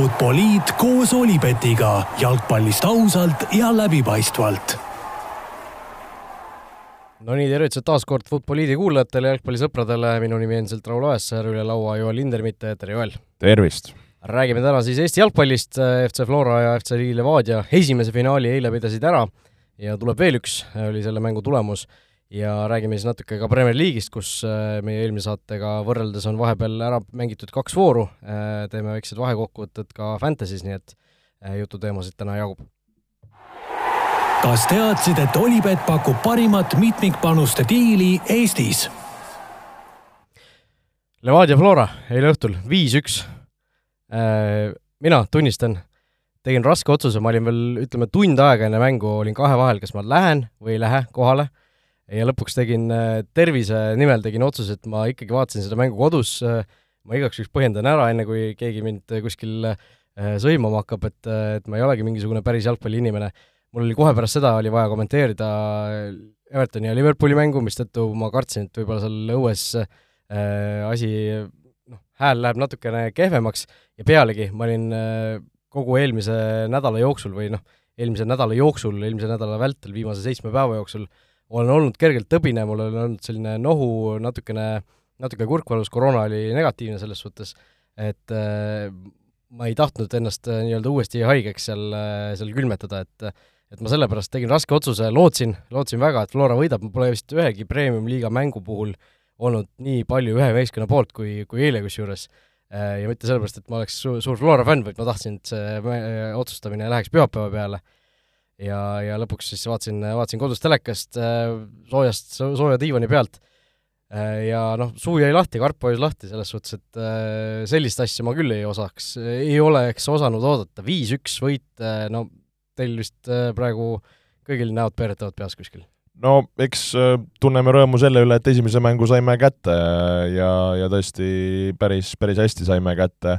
Futboliit koos Olipetiga jalgpallist ausalt ja läbipaistvalt. no nii, tervitused taas kord Futboliidi kuulajatele, jalgpallisõpradele, minu nimi endiselt Raul Oessar, üle laua Joel Lindermitte, tere Joel! tervist! räägime täna siis Eesti jalgpallist, FC Flora ja FC Levadia esimese finaali eile pidasid ära ja tuleb veel üks, oli selle mängu tulemus ja räägime siis natuke ka Premier League'ist, kus äh, meie eelmise saatega võrreldes on vahepeal ära mängitud kaks vooru, äh, teeme väiksed vahekokkuvõtted ka Fantasy's, nii et äh, jututeemasid täna jagub. kas teadsid, et Olipet pakub parimat mitmikpanuste diili Eestis? Levadia Flora eile õhtul viis-üks mina tunnistan, tegin raske otsuse, ma olin veel, ütleme, tund aega enne mängu olin kahe vahel, kas ma lähen või ei lähe kohale, ja lõpuks tegin äh, tervise nimel, tegin otsuse, et ma ikkagi vaatasin seda mängu kodus, äh, ma igaks juhuks põhjendan ära, enne kui keegi mind kuskil sõimama hakkab, et, et ma ei olegi mingisugune päris jalgpalliinimene. mul oli kohe pärast seda, oli vaja kommenteerida Evertoni ja Liverpooli mängu, mistõttu ma kartsin, et võib-olla seal õues äh, asi noh, hääl läheb natukene kehvemaks ja pealegi ma olin äh, kogu eelmise nädala jooksul või noh, eelmise nädala jooksul, eelmise nädala vältel, viimase seitsme päeva jooksul olen olnud kergelt tõbine, mul on olnud selline nohu, natukene, natuke kurkvalus, koroona oli negatiivne selles suhtes, et äh, ma ei tahtnud ennast äh, nii-öelda uuesti haigeks seal, äh, seal külmetada, et et ma sellepärast tegin raske otsuse, lootsin, lootsin väga, et Flora võidab, ma pole vist ühegi premium-liiga mängu puhul olnud nii palju ühe meeskonna poolt kui, kui eile kusjuures ja mitte sellepärast, et ma oleks su-, suur Flora fänn, vaid ma tahtsin, et see otsustamine läheks pühapäeva peale. Ja, ja lõpuks siis vaatasin, vaatasin kodus telekast äh, soojast, sooja diivani pealt. Ja noh, suu jäi lahti, karp hoidis lahti, selles suhtes, et sellist asja ma küll ei osaks, ei oleks osanud oodata, viis-üks võit, no teil vist praegu kõigil näod peeretavad peas kuskil. No eks äh, tunneme rõõmu selle üle, et esimese mängu saime kätte ja, ja tõesti päris, päris hästi saime kätte.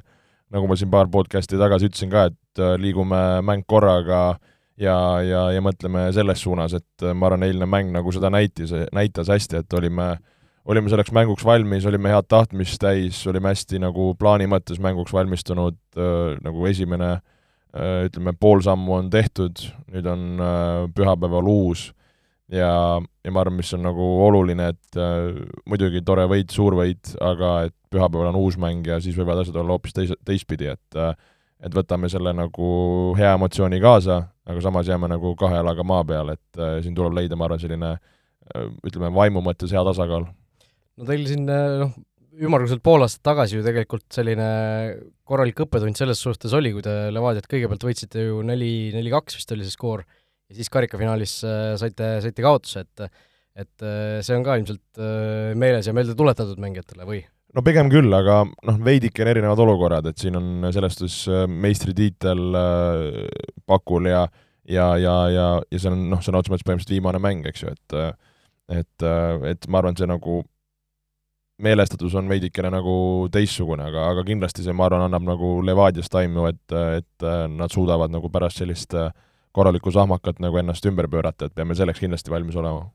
nagu ma siin paar podcast'i tagasi ütlesin ka, et äh, liigume mäng korraga ja, ja, ja mõtleme selles suunas, et äh, ma arvan, eilne mäng nagu seda näitis, näitas hästi, et olime, olime selleks mänguks valmis, olime head tahtmist täis, olime hästi nagu plaani mõttes mänguks valmistunud, nagu esimene ütleme, pool sammu on tehtud, nüüd on pühapäeval uus. Ja, ja ma arvan, mis on nagu oluline, et äh, muidugi tore võit, suur võit, aga et pühapäeval on uus mäng ja siis võivad asjad olla hoopis teis-, teistpidi, et äh, et võtame selle nagu hea emotsiooni kaasa, aga samas jääme nagu kahe jalaga maa peal, et äh, siin tuleb leida, ma arvan, selline äh, ütleme, vaimu mõttes hea tasakaal. no teil siin äh, noh, ümmarguselt pool aastat tagasi ju tegelikult selline korralik õppetund selles suhtes oli, kui te Levadiat kõigepealt võitsite ju neli, neli-kaks vist oli see skoor ja siis karikafinaalis äh, saite, saite kaotuse, et et see on ka ilmselt meeles ja meelde tuletatud mängijatele või? No pigem küll, aga noh, veidike on erinevad olukorrad, et siin on selles suhtes meistritiitel pakul ja ja, ja, ja, ja see on noh, sõna otseses mõttes põhimõtteliselt viimane mäng, eks ju, et et, et ma arvan, et see nagu meelestatus on veidikene nagu teistsugune, aga, aga kindlasti see, ma arvan, annab nagu Levadias taimu, et, et nad suudavad nagu pärast sellist äh, korralikku sahmakat nagu ennast ümber pöörata, et peame selleks kindlasti valmis olema.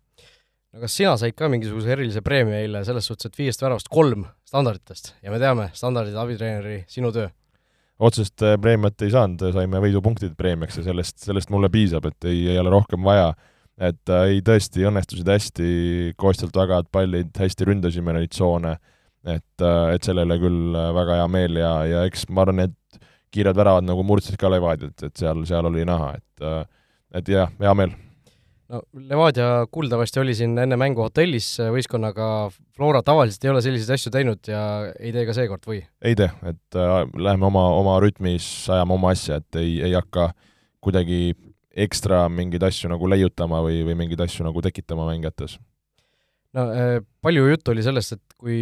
No kas sina said ka mingisuguse erilise preemia eile selles suhtes, et viiest väravast kolm standarditest ja me teame, standardid, abitreeneri, sinu töö? otsest äh, preemiat ei saanud, saime võidupunktid preemiaks ja sellest, sellest mulle piisab, et ei, ei ole rohkem vaja. et äh, ei, tõesti õnnestusid hästi, koostjalt tagant pallid, hästi ründasime neid tsoone, et äh,, et selle üle küll äh, väga hea meel ja, ja eks ma arvan, et kiired väravad nagu murdsid ka Levadiat, et seal, seal oli näha, et et jah, hea meel. No Levadia kuuldavasti oli siin enne mängu hotellis võistkonnaga, Flora tavaliselt ei ole selliseid asju teinud ja ei tee ka seekord või? ei tee, et äh, läheme oma, oma rütmis, ajame oma asja, et ei, ei hakka kuidagi ekstra mingeid asju nagu leiutama või, või mingeid asju nagu tekitama mängijates no äh, palju juttu oli sellest, et kui,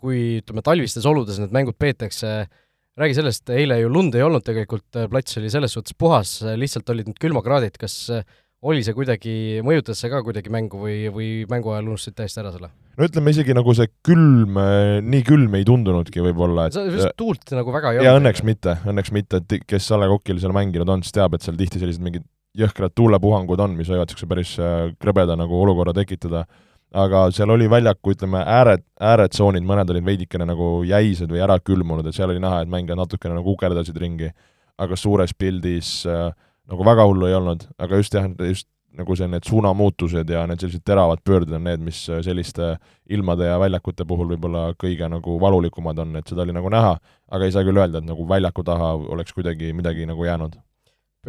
kui ütleme, talvistes oludes need mängud peetakse äh, räägi sellest, eile ju lund ei olnud tegelikult, äh, plats oli selles suhtes puhas, äh, lihtsalt olid need külmakraadid, kas äh, oli see kuidagi, mõjutas see ka kuidagi mängu või, või mängu ajal unustasid täiesti ära selle? no ütleme isegi nagu see külm, nii külm ei tundunudki võib-olla, et sa tuult nagu väga ei olnud. jaa, õnneks mitte, õnneks mitte, et kes Salle Kokil seal mänginud on, siis teab, et seal tihti sellised mingid jõhkrad tuulepuhangud on, mis võivad niisuguse päris krõbeda nagu olukorra tekitada, aga seal oli väljaku, ütleme, ääred, ääretsoonid, mõned olid veidikene nagu jäised või ära külmunud, et seal oli näha, et mängijad natukene nagu kukerdasid ringi. aga suures pildis äh, nagu väga hullu ei olnud, aga just jah, just nagu see, need suunamuutused ja need sellised teravad pöörded on need, mis selliste ilmade ja väljakute puhul võib-olla kõige nagu valulikumad on, et seda oli nagu näha, aga ei saa küll öelda, et nagu väljaku taha oleks kuidagi midagi nagu jäänud.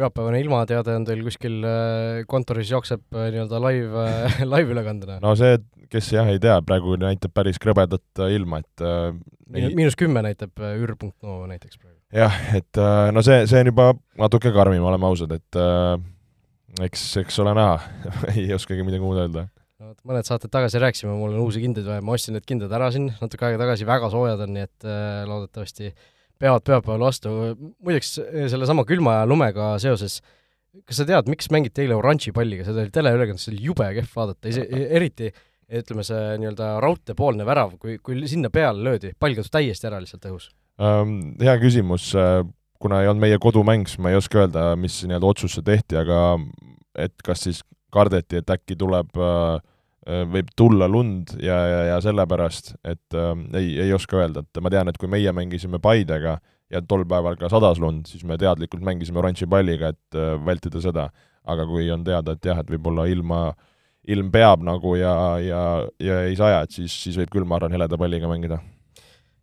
Pühapäevane ilmateade on teil kuskil äh, kontoris jookseb äh, nii-öelda live, äh, live-ülekandena? no see, kes jah, ei tea, praegu näitab päris krõbedat ilma, et äh, ei... miinus kümme näitab ür.no näiteks praegu. jah, et no see, see on juba natuke karmim, oleme ausad, et äh, eks, eks ole näha ei oskagi midagi muud öelda. no vot, mõned saated tagasi rääkisime, mul on uusi kindaid vaja, ma ostsin need kindad ära siin natuke aega tagasi, väga soojad on, nii et äh, loodetavasti peavad pühapäeval vastu. muideks, sellesama külma ja lumega seoses, kas sa tead, miks mängiti eile oranži palliga, seda oli teleülekandes, see oli jube kehv vaadata, ise, eriti ütleme, see nii-öelda raudteepoolne värav, kui, kui sinna peale löödi, pall kadus täiesti ära lihtsalt õhus um,. Hea küsimus uh kuna ei olnud meie kodumäng, siis ma ei oska öelda, mis nii-öelda otsus tehti, aga et kas siis kardeti, et äkki tuleb äh, võib tulla lund ja, ja, ja sellepärast, et äh, ei, ei oska öelda, et ma tean, et kui meie mängisime Paidega ja tol päeval ka sadas lund, siis me teadlikult mängisime oranži palliga, et äh, vältida seda. aga kui on teada, et jah, et võib-olla ilma, ilm peab nagu ja, ja, ja ei saja, et siis, siis võib küll, ma arvan, heleda palliga mängida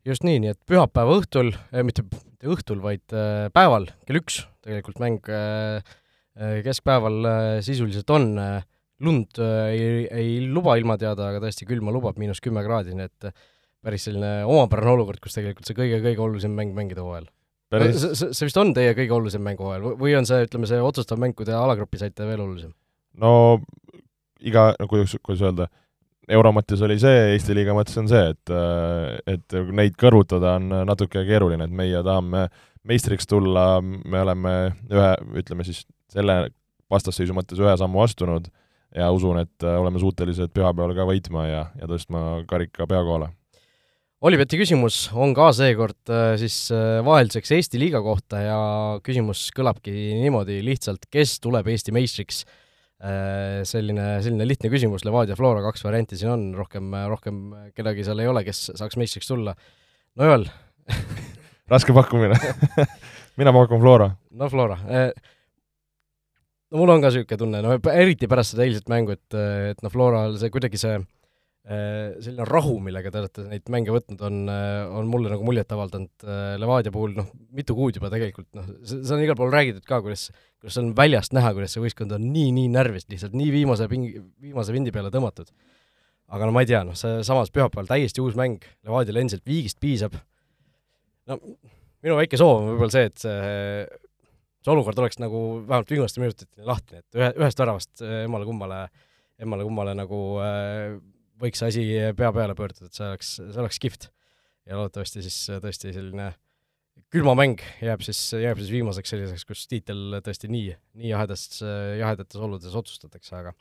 just nii, nii et pühapäeva õhtul äh,, mitte, mitte õhtul, vaid äh, päeval kell üks tegelikult mäng äh, äh keskpäeval äh, sisuliselt on äh,, lund äh, ei, ei luba ilmateada, aga tõesti külma lubab, miinus kümme kraadi, nii et äh, päris selline omapärane olukord, kus tegelikult see kõige-kõige olulisem mäng mängida hooajal päris... see, see, see vist on teie kõige olulisem mäng hooajal või on see, ütleme, see otsustav mäng, kui te alagrupi saite, veel olulisem? no iga, no kuidas, kuidas öelda, euro mõttes oli see, Eesti liiga mõttes on see, et, et neid kõrvutada on natuke keeruline, et meie tahame meistriks tulla, me oleme ühe, ütleme siis selle vastasseisu mõttes ühe sammu astunud ja usun, et oleme suutelised pühapäeval ka võitma ja, ja tõstma karika pea kohale. Olibeti küsimus on ka seekord äh, siis äh, vahelduseks Eesti liiga kohta ja küsimus kõlabki niimoodi lihtsalt, kes tuleb Eesti meistriks Äh, selline, selline lihtne küsimus, Levadia, Flora, kaks varianti siin on, rohkem, rohkem kedagi seal ei ole, kes saaks meistriks tulla. no Joel raske pakkumine mina pakun Flora. no Flora. Äh, no mul on ka niisugune tunne, no eriti pärast seda eilset mängu, et, et noh, Floral see kuidagi see Äh, selline rahu, millega te olete neid mänge võtnud, on, äh, on mulle nagu muljet avaldanud. Äh, Levadia puhul noh, mitu kuud juba tegelikult noh, seda on igal pool räägitud ka, kuidas, kuidas on väljast näha, kuidas see võistkond on nii, nii närvis, lihtsalt nii viimase pingi, viimase vindi peale tõmmatud. aga no ma ei tea, noh, see samas pühapäeval täiesti uus mäng, Levadial endiselt viigist piisab. no minu väike soov on võib-olla see, et see, see olukord oleks nagu vähemalt viimaste minutiteni lahtine, et ühe, ühest väravast emmale-kummale, emmale-kummale nagu äh, võiks asi pea peale pöörduda, et see oleks, see oleks kihvt. ja loodetavasti siis tõesti selline külmamäng jääb siis, jääb siis viimaseks selliseks, kus tiitel tõesti nii, nii jahedas, jahedates oludes otsustatakse, aga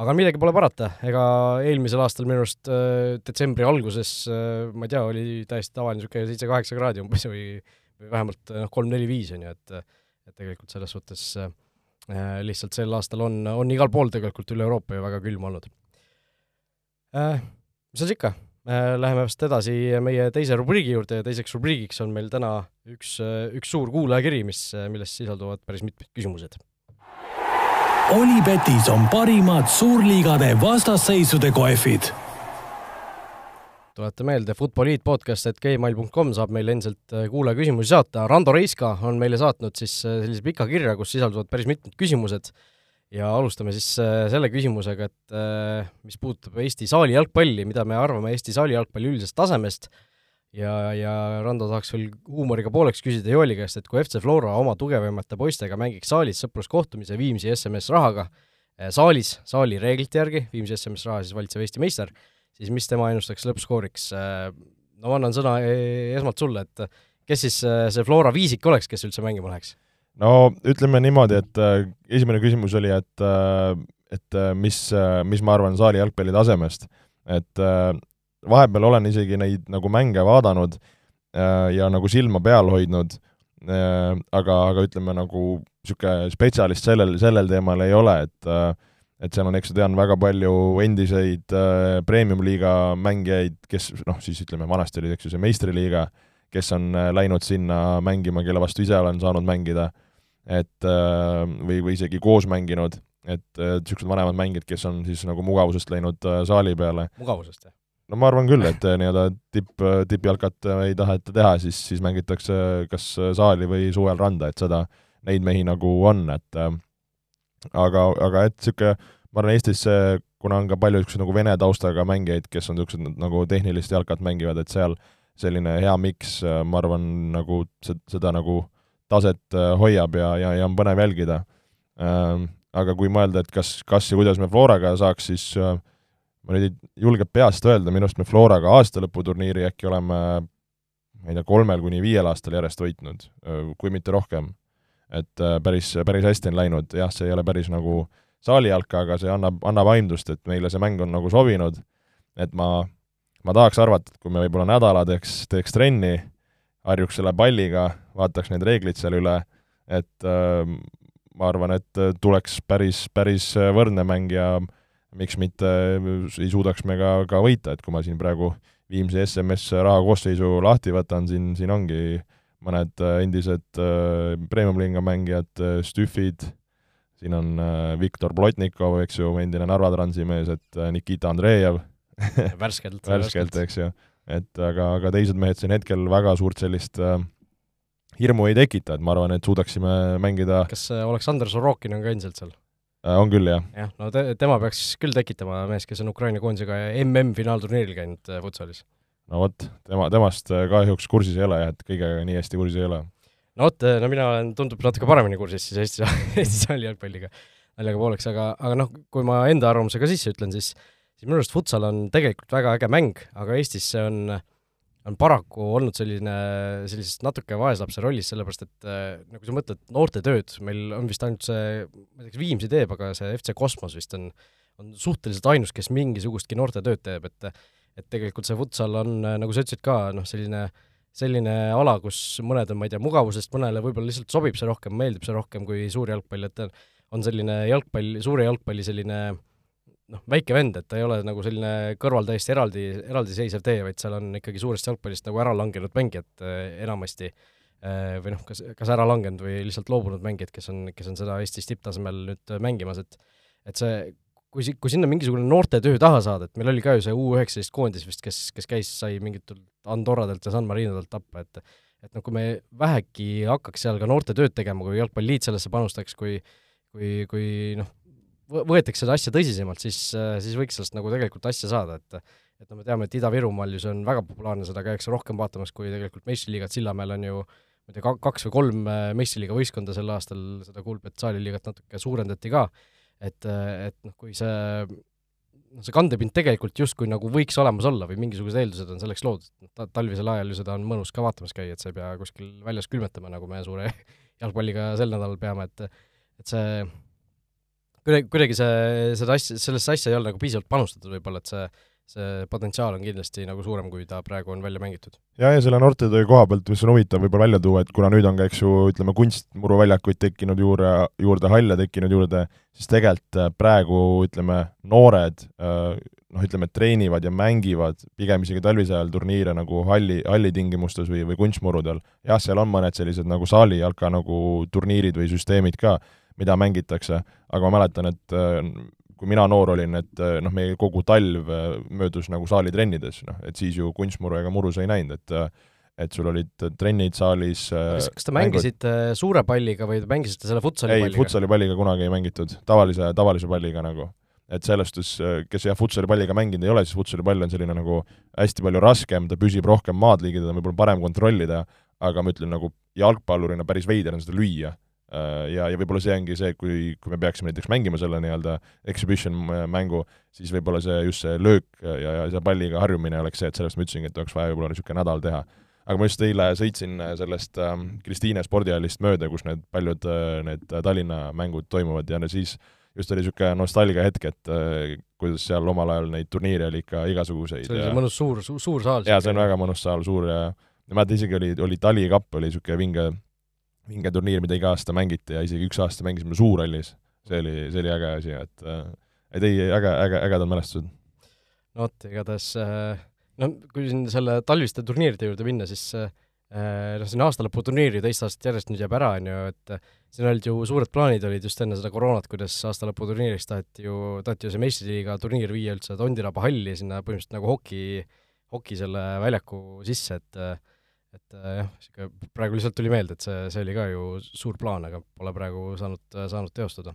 aga midagi pole parata, ega eelmisel aastal minu arust äh, detsembri alguses äh, ma ei tea, oli täiesti tavaline niisugune seitse-kaheksa kraadi umbes või või vähemalt noh, kolm-neli-viis on ju, et et tegelikult selles suhtes äh, lihtsalt sel aastal on, on igal pool tegelikult üle Euroopa ju väga külm olnud äh,. mis seal ikka äh,, läheme vast edasi meie teise rubriigi juurde ja teiseks rubriigiks on meil täna üks, äh, üks suur kuulajakiri, mis, äh, milles sisalduvad päris mitmed küsimused. Olipetis on parimad suurliigade vastasseisude kohvid tuleta meelde, Futboliit podcast, et gmail.com saab meile endiselt äh, kuulajaküsimusi saata, Rando Reiska on meile saatnud siis sellise pika kirja, kus sisalduvad päris mitmed küsimused. Ja alustame siis äh, selle küsimusega, et äh, mis puudutab Eesti saali jalgpalli, mida me arvame Eesti saali jalgpalli üldisest tasemest. Ja, ja Rando tahaks veel huumoriga pooleks küsida Jooli käest, et kui FC Flora oma tugevamate poistega mängiks saalis sõpruskohtumise Viimsi SMS rahaga, äh, saalis, saali reeglite järgi, Viimsi SMS raha siis valitsev Eesti meister, siis mis tema ennustaks lõppskooriks? no ma annan sõna e-, esmalt sulle, et kes siis see Flora viisik oleks, kes üldse mängima läheks? no ütleme niimoodi, et äh, esimene küsimus oli, et äh, et äh, mis äh,, mis ma arvan saali jalgpalli tasemest. et äh, vahepeal olen isegi neid nagu mänge vaadanud äh, ja nagu silma peal hoidnud äh,, aga, aga ütleme nagu niisugune spetsialist sellel, sellel teemal ei ole, et äh, et seal on, eks ma tean, väga palju endiseid äh, premium-liiga mängijaid, kes noh, siis ütleme, vanasti oli, eks ju, see meistriliiga, kes on äh, läinud sinna mängima, kelle vastu ise olen saanud mängida, et äh, või, või isegi koos mänginud, et niisugused äh, vanemad mängijad, kes on siis nagu mugavusest läinud äh, saali peale. mugavusest, jah? no ma arvan küll, et äh, nii-öelda tipp, tippjalkat ei taheta teha, siis, siis mängitakse kas saali või suvel randa, et seda, neid mehi nagu on, et aga, aga et niisugune, ma arvan, Eestis see, kuna on ka palju niisuguseid nagu vene taustaga mängijaid, kes on niisugused nagu tehnilist jalkat mängivad, et seal selline hea miks, ma arvan, nagu seda nagu taset hoiab ja, ja, ja on põnev jälgida. Aga kui mõelda, et kas, kas ja kuidas me Floraga saaks, siis ma nüüd ei julge peast öelda, minu arust me Floraga aastalõputurniiri äkki oleme ma ei tea, kolmel kuni viiel aastal järjest võitnud, kui mitte rohkem. Et äh, päris, päris hästi on läinud, jah, see ei ole päris nagu saalijalka, aga see annab, annab aimdust, et meile see mäng on nagu sobinud, et ma, ma tahaks arvata, et kui me võib-olla nädala teeks, teeks trenni, harjuks selle palliga, vaataks need reeglid seal üle, et äh, ma arvan, et tuleks päris, päris võrdne mäng ja äh, miks mitte ei suudaks me ka, ka võita, et kui ma siin praegu Viimsi SMS rahakoosseisu lahti võtan, siin, siin ongi mõned äh, endised äh, premium-liiga mängijad, äh, Stüfid, siin on Viktor Plotnikov, eks ju, endine Narva Transi mees, et Nikita Andreev värskelt värskelt, eks ju. et aga, aga teised mehed siin hetkel väga suurt sellist äh, hirmu ei tekita, et ma arvan, et suudaksime mängida kas Aleksandr Sorokin on ka endiselt seal? On küll, jah. jah, no te, tema peaks küll tekitama, mees, kes on Ukraina koondisega MM-finaalturniiril käinud futsalis. No vot, tema, temast äh, kahjuks kursis ei ole jah, et kõigega nii hästi kursis ei ole. no vot, no mina olen, tundub natuke paremini kursis siis Eesti, Eesti saali jalgpalliga, naljaga pooleks, aga, aga noh, kui ma enda arvamuse ka sisse ütlen, siis siis minu arust futsal on tegelikult väga äge mäng, aga Eestis see on äh, on paraku olnud selline, sellises natuke vaeslapse rollis, sellepärast et äh, no kui sa mõtled noortetööd, meil on vist ainult see, ma ei tea, kas Viimsi teeb, aga see FC Kosmos vist on, on suhteliselt ainus, kes mingisugustki noortetööd teeb, et et tegelikult see futsal on, nagu sa ütlesid ka, noh, selline selline ala, kus mõned on, ma ei tea, mugavusest, mõnele võib-olla lihtsalt sobib see rohkem, meeldib see rohkem kui suur jalgpall, et on selline jalgpall, suure jalgpalli selline äh, noh, väike vend, et ta ei ole nagu selline kõrval täiesti eraldi, eraldiseisev tee, vaid seal on ikkagi suurest jalgpallist nagu ära langenud mängijad äh, enamasti äh, või noh, kas, kas ära langenud või lihtsalt loobunud mängijad, kes on, kes on seda Eestis tipptasemel nüüd äh, mängimas, et et see, kui si-, kui sinna mingisugune noortetöö taha saada, et meil oli ka ju see U üheksateist koondis vist, kes, kes käis, sai mingitelt Andorradelt ja San Marinodelt tappa, et et noh, kui me vähegi hakkaks seal ka noortetööd tegema, kui Jalgpalliliit sellesse panustaks, kui kui, kui noh, võetakse seda asja tõsisemalt, siis, siis võiks sellest nagu tegelikult asja saada, et et no me teame, et Ida-Virumaal ju see on väga populaarne, seda käiakse rohkem vaatamas kui tegelikult meistriliigat, Sillamäel on ju ma ei tea, kaks või kolm meistriliiga võistkonda sel aastal, seda Kuulbet saaliliigat natuke suurendati ka, et, et noh, kui see noh, see kandepind tegelikult justkui nagu võiks olemas olla või mingisugused eeldused on selleks loodud, ta-, talvisel ajal ju seda on mõnus ka vaatamas käia, et sa ei pea kuskil väljas külmetama, nagu me suure jalgpalliga sel nädalal peame, et et see kuidagi, kuidagi see, seda asja, sellesse asja ei ole nagu piisavalt panustatud võib-olla, et see see potentsiaal on kindlasti nagu suurem, kui ta praegu on välja mängitud. ja, ja selle noortetöö koha pealt, mis on huvitav võib-olla välja tuua, et kuna nüüd on ka, eks ju, ütleme, kunstmuruväljakuid tekkinud juurde, juurde halle tekkinud juurde, siis tegelikult äh, praegu ütleme, noored äh, noh, ütleme, treenivad ja mängivad pigem isegi talvise ajal turniire nagu halli, halli tingimustes või, või kunstmurudel. jah, seal on mõned sellised nagu saali jalka nagu turniirid või süsteemid ka, mida mängitakse, aga ma mäletan, et äh, kui mina noor olin, et äh, noh, meie kogu talv äh, möödus nagu saalitrennides, noh, et siis ju kunstmuru ega muru sa ei näinud, et et sul olid trennid saalis kas, kas te mängisite mängud... suure palliga või te mängisite selle futsali ei, palliga? ei, futsali palliga kunagi ei mängitud, tavalise, tavalise palliga nagu. et selles suhtes, kes jah, futsali palliga mänginud ei ole, siis futsali pall on selline nagu hästi palju raskem, ta püsib rohkem maad ligi, teda on võib-olla parem kontrollida, aga ma ütlen, nagu jalgpallurina päris veider on seda lüüa ja, ja võib-olla see ongi see, kui, kui me peaksime näiteks mängima selle nii-öelda exhibition mängu, siis võib-olla see, just see löök ja, ja see palliga harjumine oleks see, et sellest ma ütlesingi, et oleks vaja võib-olla niisugune nädal teha. aga ma just eile sõitsin sellest ähm, Kristiine spordihallist mööda, kus need paljud äh, need Tallinna mängud toimuvad ja siis just oli niisugune nostalgia hetk, et äh, kuidas seal omal ajal neid turniire oli ikka igasuguseid. see oli see mõnus suur su,, suur saal. jaa, see on väga mõnus saal, suur ja ma mäletan isegi oli, oli Tali kapp oli niisugune vinge vinge turniir, mida iga aasta mängiti ja isegi üks aasta mängisime Suurhallis, see oli, see oli äge asi, et et ei, äge, äge, ägedad mälestused. no vot, igatahes no kui siin selle talviste turniiride juurde minna, siis noh, siin aastalõputurniir ju teist aastat järjest nüüd jääb ära, on ju, et siin olid ju suured plaanid olid just enne seda koroonat, kuidas aastalõputurniiriks taheti ju, taheti ju see meistriliiga turniir viia üldse Tondiraba halli sinna põhimõtteliselt nagu hoki, hoki selle väljaku sisse, et et jah, niisugune praegu lihtsalt tuli meelde, et see, see oli ka ju suur plaan, aga pole praegu saanud, saanud teostuda.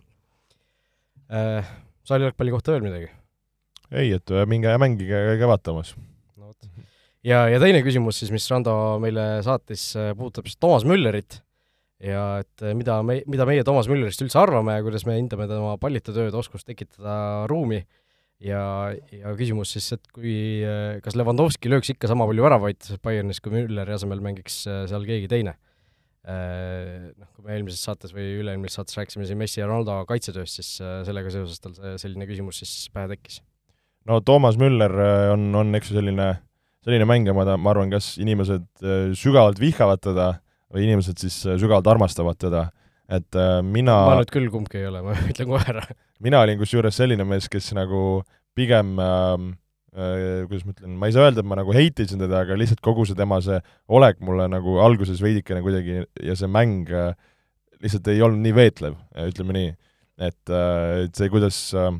saali jalgpalli kohta veel midagi? ei, et minge ja mängige, käige vaatamas. no ja, ja teine küsimus siis, mis Rando meile saatis, puudutab siis Toomas Müllerit ja et mida me, mida meie Toomas Müllerist üldse arvame ja kuidas me hindame tema pallitatööd, oskust tekitada ruumi ja, ja küsimus siis, et kui, kas Levandovski lööks ikka sama palju väravaid Bayernis, kui Mülleri asemel mängiks seal keegi teine? Noh, kui me eelmises saates või üle-eelmises saates rääkisime siin Messi ja Ronaldo kaitsetööst, siis sellega seoses tal see selline küsimus siis pähe tekkis. no Toomas Müller on, on eks ju selline, selline mängija, ma, ma arvan, kas inimesed sügavalt vihkavad teda või inimesed siis sügavalt armastavad teda, et äh, mina ma nüüd küll kumbki ei ole, ma ütlen kohe ära. mina olin kusjuures selline mees, kes nagu pigem äh, äh, kuidas ma ütlen, ma ei saa öelda, et ma nagu heitisin teda, aga lihtsalt kogu see tema see olek mulle nagu alguses veidikene kuidagi ja see mäng äh, lihtsalt ei olnud nii veetlev, ütleme nii. et äh,, et see, kuidas äh,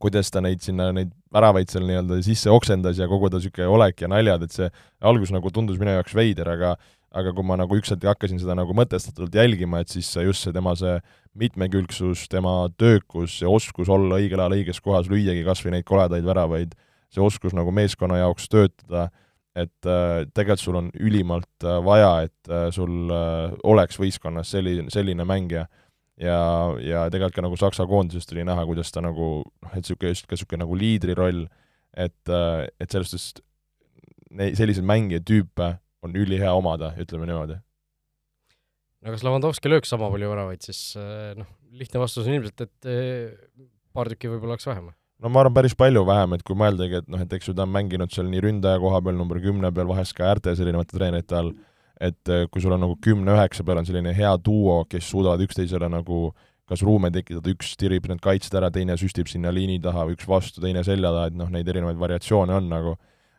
kuidas ta neid sinna, neid väravaid seal nii-öelda sisse oksendas ja kogu ta niisugune olek ja naljad, et see algus nagu tundus minu jaoks veider, aga aga kui ma nagu ükskord hakkasin seda nagu mõtestatult jälgima, et siis just see tema see mitmekülgsus, tema töökus, see oskus olla õigel ajal õiges kohas, lüüagi kas või neid koledaid väravaid, see oskus nagu meeskonna jaoks töötada, et äh, tegelikult sul on ülimalt äh, vaja, et äh, sul oleks võistkonnas selline, selline mängija. Ja, ja tegelikult ka nagu Saksa koondisest oli näha, kuidas ta nagu noh, et niisugune just ka niisugune nagu liidri roll, et et sellest, sest selliseid mängijatüüpe on ülihea omada, ütleme niimoodi. no kas Lewandowski lööks sama palju väravaid, siis eh, noh, lihtne vastus on ilmselt, et eh, paar tükki võib-olla oleks vähem. no ma arvan, päris palju vähem, et kui mõeldagi, et noh, et eks ju ta on mänginud seal nii ründaja koha peal, number kümne peal, vahest ka äärtes erinevate treenerite all, et eh, kui sul on nagu kümne-üheksa peal on selline hea duo, kes suudavad üksteisele nagu kas ruume tekitada, üks tirib need kaitsed ära, teine süstib sinna liini taha, üks vastu, teine selja taha, et noh, neid erinevaid variatsioone on nagu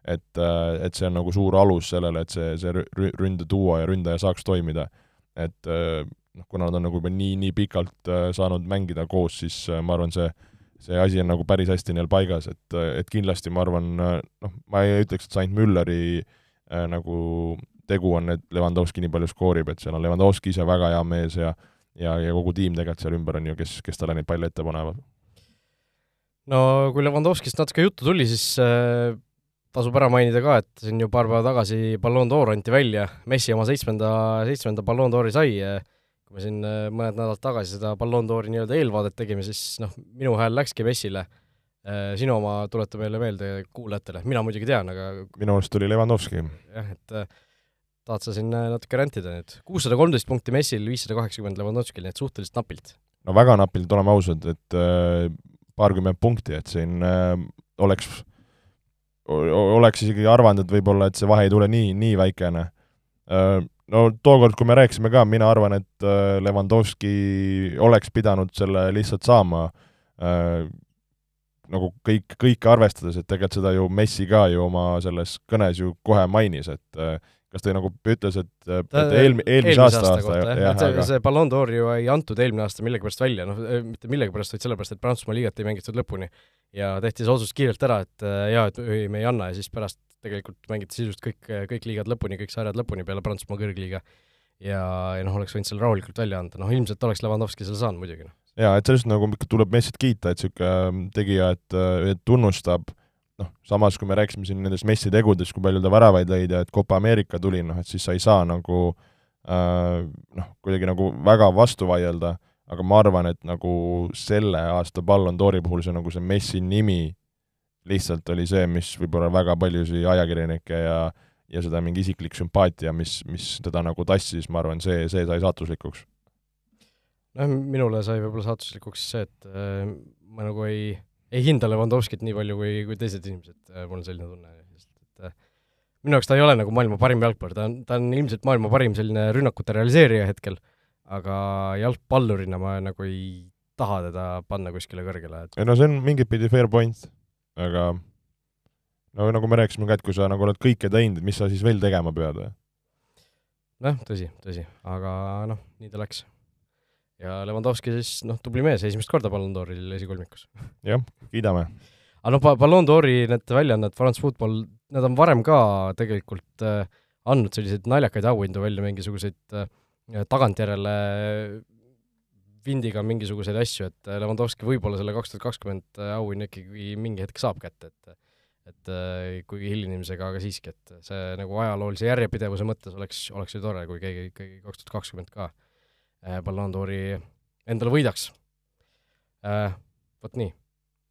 et, äh, et see on nagu suur alus sellele, et see, see ründeduo ja ründaja saaks toimida. et äh, noh, kuna nad on nagu juba nii, nii pikalt äh, saanud mängida koos, siis ma arvan, see see asi on nagu päris hästi neil paigas, et, et kindlasti ma arvan, noh, ma ei ütleks, et see ainult Mülleri äh, nagu tegu on, et Levandovski nii palju skoorib, et seal on Levandovski ise väga hea mees ja ja, ja kogu tiim tegelikult seal ümber on ju, kes, kes talle neid palle ette panevad. no kui Levandovskist natuke juttu tuli, siis äh, tasub ära mainida ka, et siin ju paar päeva tagasi Ballon d'Or anti välja, Messi oma seitsmenda, seitsmenda Ballon d'Ori sai, kui me siin äh, mõned nädalad tagasi seda Ballon d'Ori nii-öelda eelvaadet tegime, siis noh, minu hääl läkski Messile, äh, sinu oma tuleta meile meelde kuulajatele, mina muidugi tean, aga minu arust tuli Levanovski. jah, et äh, tahad sa siin natuke rändida nüüd? kuussada kolmteist punkti Messil, viissada kaheksakümmend Levanovskil, nii et suhteliselt napilt. no väga napilt, oleme ausad, et paarkümmend punkti, et siin oleks oleks isegi arvanud, et võib-olla, et see vahe ei tule nii, nii väikene. No tookord, kui me rääkisime ka, mina arvan, et Levandovski oleks pidanud selle lihtsalt saama, nagu kõik, kõike arvestades, et tegelikult seda ju Messi ka ju oma selles kõnes ju kohe mainis, et kas ta nagu ütles, et, et eelmi-, eelmise aasta, aasta, aasta jah, jah, see, aga... see Ballon d'Or ju ei antud eelmine aasta millegipärast välja, noh, mitte millegipärast, vaid sellepärast, et Prantsusmaa liigat ei mängitud lõpuni. Ja tehti see otsus kiirelt ära, et äh, jaa, et ei, me ei anna. Ja siis pärast tegelikult mängiti sisuliselt kõik, kõik liigad lõpuni, kõik sarjad lõpuni peale Prantsusmaa kõrgliiga. ja, ja noh, oleks võinud selle rahulikult välja anda, noh ilmselt oleks Levandovski selle saanud muidugi, noh. jaa, et sellest nagu tuleb Messit kiita, et niisugune ähm, tegija, et, äh, et tunnustab noh, samas kui me rääkisime siin nendest Messi tegudest, kui palju ta väravaid lõi ja et Copa Ameerika tuli, noh et siis sa ei saa nagu äh, noh, kuidagi nagu väga vastu vaielda aga ma arvan, et nagu selle aasta Ballon d'Ori puhul see nagu see Messi nimi lihtsalt oli see, mis võib-olla väga paljusid ajakirjanikke ja ja seda mingi isiklik sümpaatia, mis, mis teda nagu tassis, ma arvan, see, see sai saatuslikuks. noh, minule sai võib-olla saatuslikuks see, et äh, ma nagu ei, ei hinda Levandovskit nii palju kui, kui teised inimesed äh,, mul on selline tunne, et äh, minu jaoks ta ei ole nagu maailma parim jalgpallur, ta on, ta on ilmselt maailma parim selline rünnakute realiseerija hetkel aga jalgpallurina ma nagu ei taha teda panna kuskile kõrgele, et ei no see on mingit pidi fair point, aga no nagu me rääkisime ka, et kui sa nagu oled kõike teinud, et mis sa siis veel tegema pead noh, tõsi, tõsi, aga noh, nii ta läks. Ja Lewandowski siis noh, tubli mees, esimest korda Ballon d'Oril esikolmikus. jah, kiidame. aga noh, Ballon d'Ori need väljaanded, France Football, nad on varem ka tegelikult äh, andnud selliseid naljakaid auhindu välja, mingisuguseid äh, tagantjärele vindiga mingisuguseid asju, et äh, Lewandowski võib-olla selle kaks tuhat kakskümmend äh, auhinna ikkagi mingi hetk saab kätte, et et äh, kuigi hilinemisega, aga siiski, et see nagu ajaloolise järjepidevuse mõttes oleks, oleks ju tore, kui keegi ikkagi kaks tuhat kakskümmend ka Ballon d'Ori endale võidaks. Vot nii,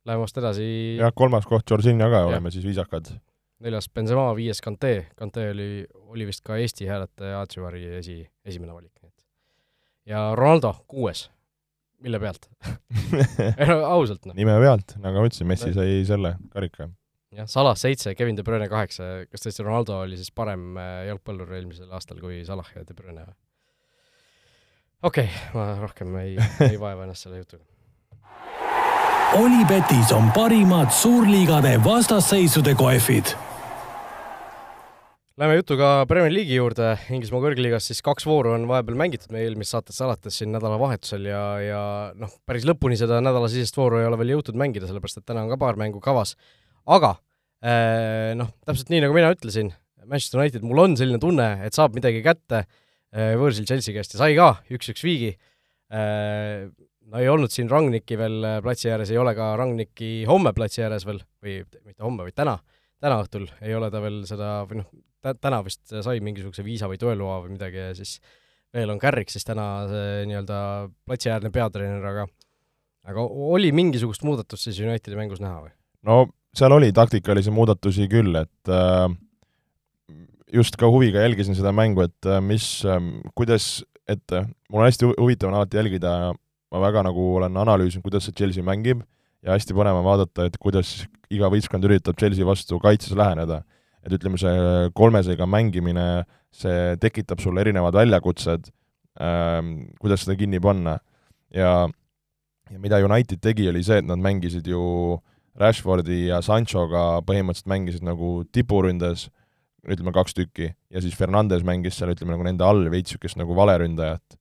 läheme vast edasi. jah, kolmas koht Jorginho ka, oleme siis viisakad. neljas Benzema, viies Kante, Kante oli, oli vist ka Eesti hääletaja Atsivari esi, esimene valik, nii et ja Ronaldo kuues mille pealt ausalt noh. nime pealt, nagu ma ütlesin, Messi sai selle karika. jah, Salah seitse, Kevin De Bruyne kaheksa, kas tõesti Ronaldo oli siis parem äh, jalgpallur eelmisel aastal kui Salah ja De Bruyne või? Okei okay,, ma rohkem ei, ei vaeva ennast selle jutuga. Olipetis on parimad suurliigade vastasseisude kohvid Läheme jutuga Premier League'i juurde, Inglismaa kõrgliigas siis kaks vooru on vahepeal mängitud meie eelmisest saatest alates siin nädalavahetusel ja, ja noh, päris lõpuni seda nädalasisest vooru ei ole veel jõutud mängida, sellepärast et täna on ka paar mängu kavas. aga eh, noh, täpselt nii, nagu mina ütlesin, Manchester United, mul on selline tunne, et saab midagi kätte võõrsil Chelsea käest ja sai ka üks-üks viigi. Eh, no ei olnud siin Rangniki veel platsi ääres, ei ole ka Rangniki homme platsi ääres veel või mitte homme, vaid täna täna õhtul ei ole ta veel seda, või noh, täna vist sai mingisuguse viisa või tööloa või midagi ja siis veel on Kärrik siis täna see nii-öelda platsiäärne peatreener, aga aga oli mingisugust muudatust siis Unitedi mängus näha või? no seal oli taktikalisi muudatusi küll, et äh, just ka huviga jälgisin seda mängu, et äh, mis äh,, kuidas, et äh, mul on hästi huvitav on alati jälgida, ma väga nagu olen analüüsinud, kuidas see Chelsea mängib ja hästi põnev on vaadata, et kuidas iga võistkond üritab Chelsea vastu kaitses läheneda. Et ütleme, see kolmesega mängimine, see tekitab sulle erinevad väljakutsed ähm,, kuidas seda kinni panna. ja, ja mida United tegi, oli see, et nad mängisid ju Rashfordi ja Sanchoga põhimõtteliselt mängisid nagu tipuründes, ütleme kaks tükki, ja siis Fernandes mängis seal, ütleme nagu nende all veits niisugust nagu valeründajat.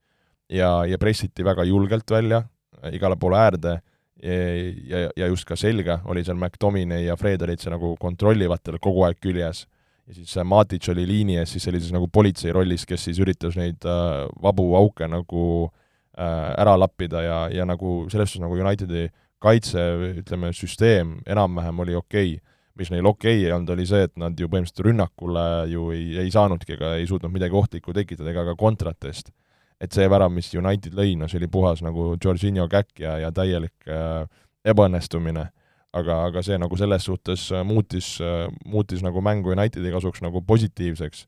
ja, ja pressiti väga julgelt välja igale poole äärde ja, ja just ka selga oli seal McDominay ja Fred olid seal nagu kontrollivatel kogu aeg küljes. ja siis Matic oli liini ees siis sellises nagu politsei rollis, kes siis üritas neid äh, vabu auke nagu äh, ära lappida ja, ja nagu selles suhtes nagu Unitedi kaitse, ütleme, süsteem enam-vähem oli okei okay. Mis neil okei okay ei olnud, oli see, et nad ju põhimõtteliselt rünnakule ju ei, ei saanudki ega ei suutnud midagi ohtlikku tekitada ega ka kontratest et see värav, mis United lõi, no see oli puhas nagu Jorginho käkk ja, ja täielik äh, ebaõnnestumine. aga, aga see nagu selles suhtes äh, muutis äh,, muutis nagu mängu Unitedi kasuks nagu positiivseks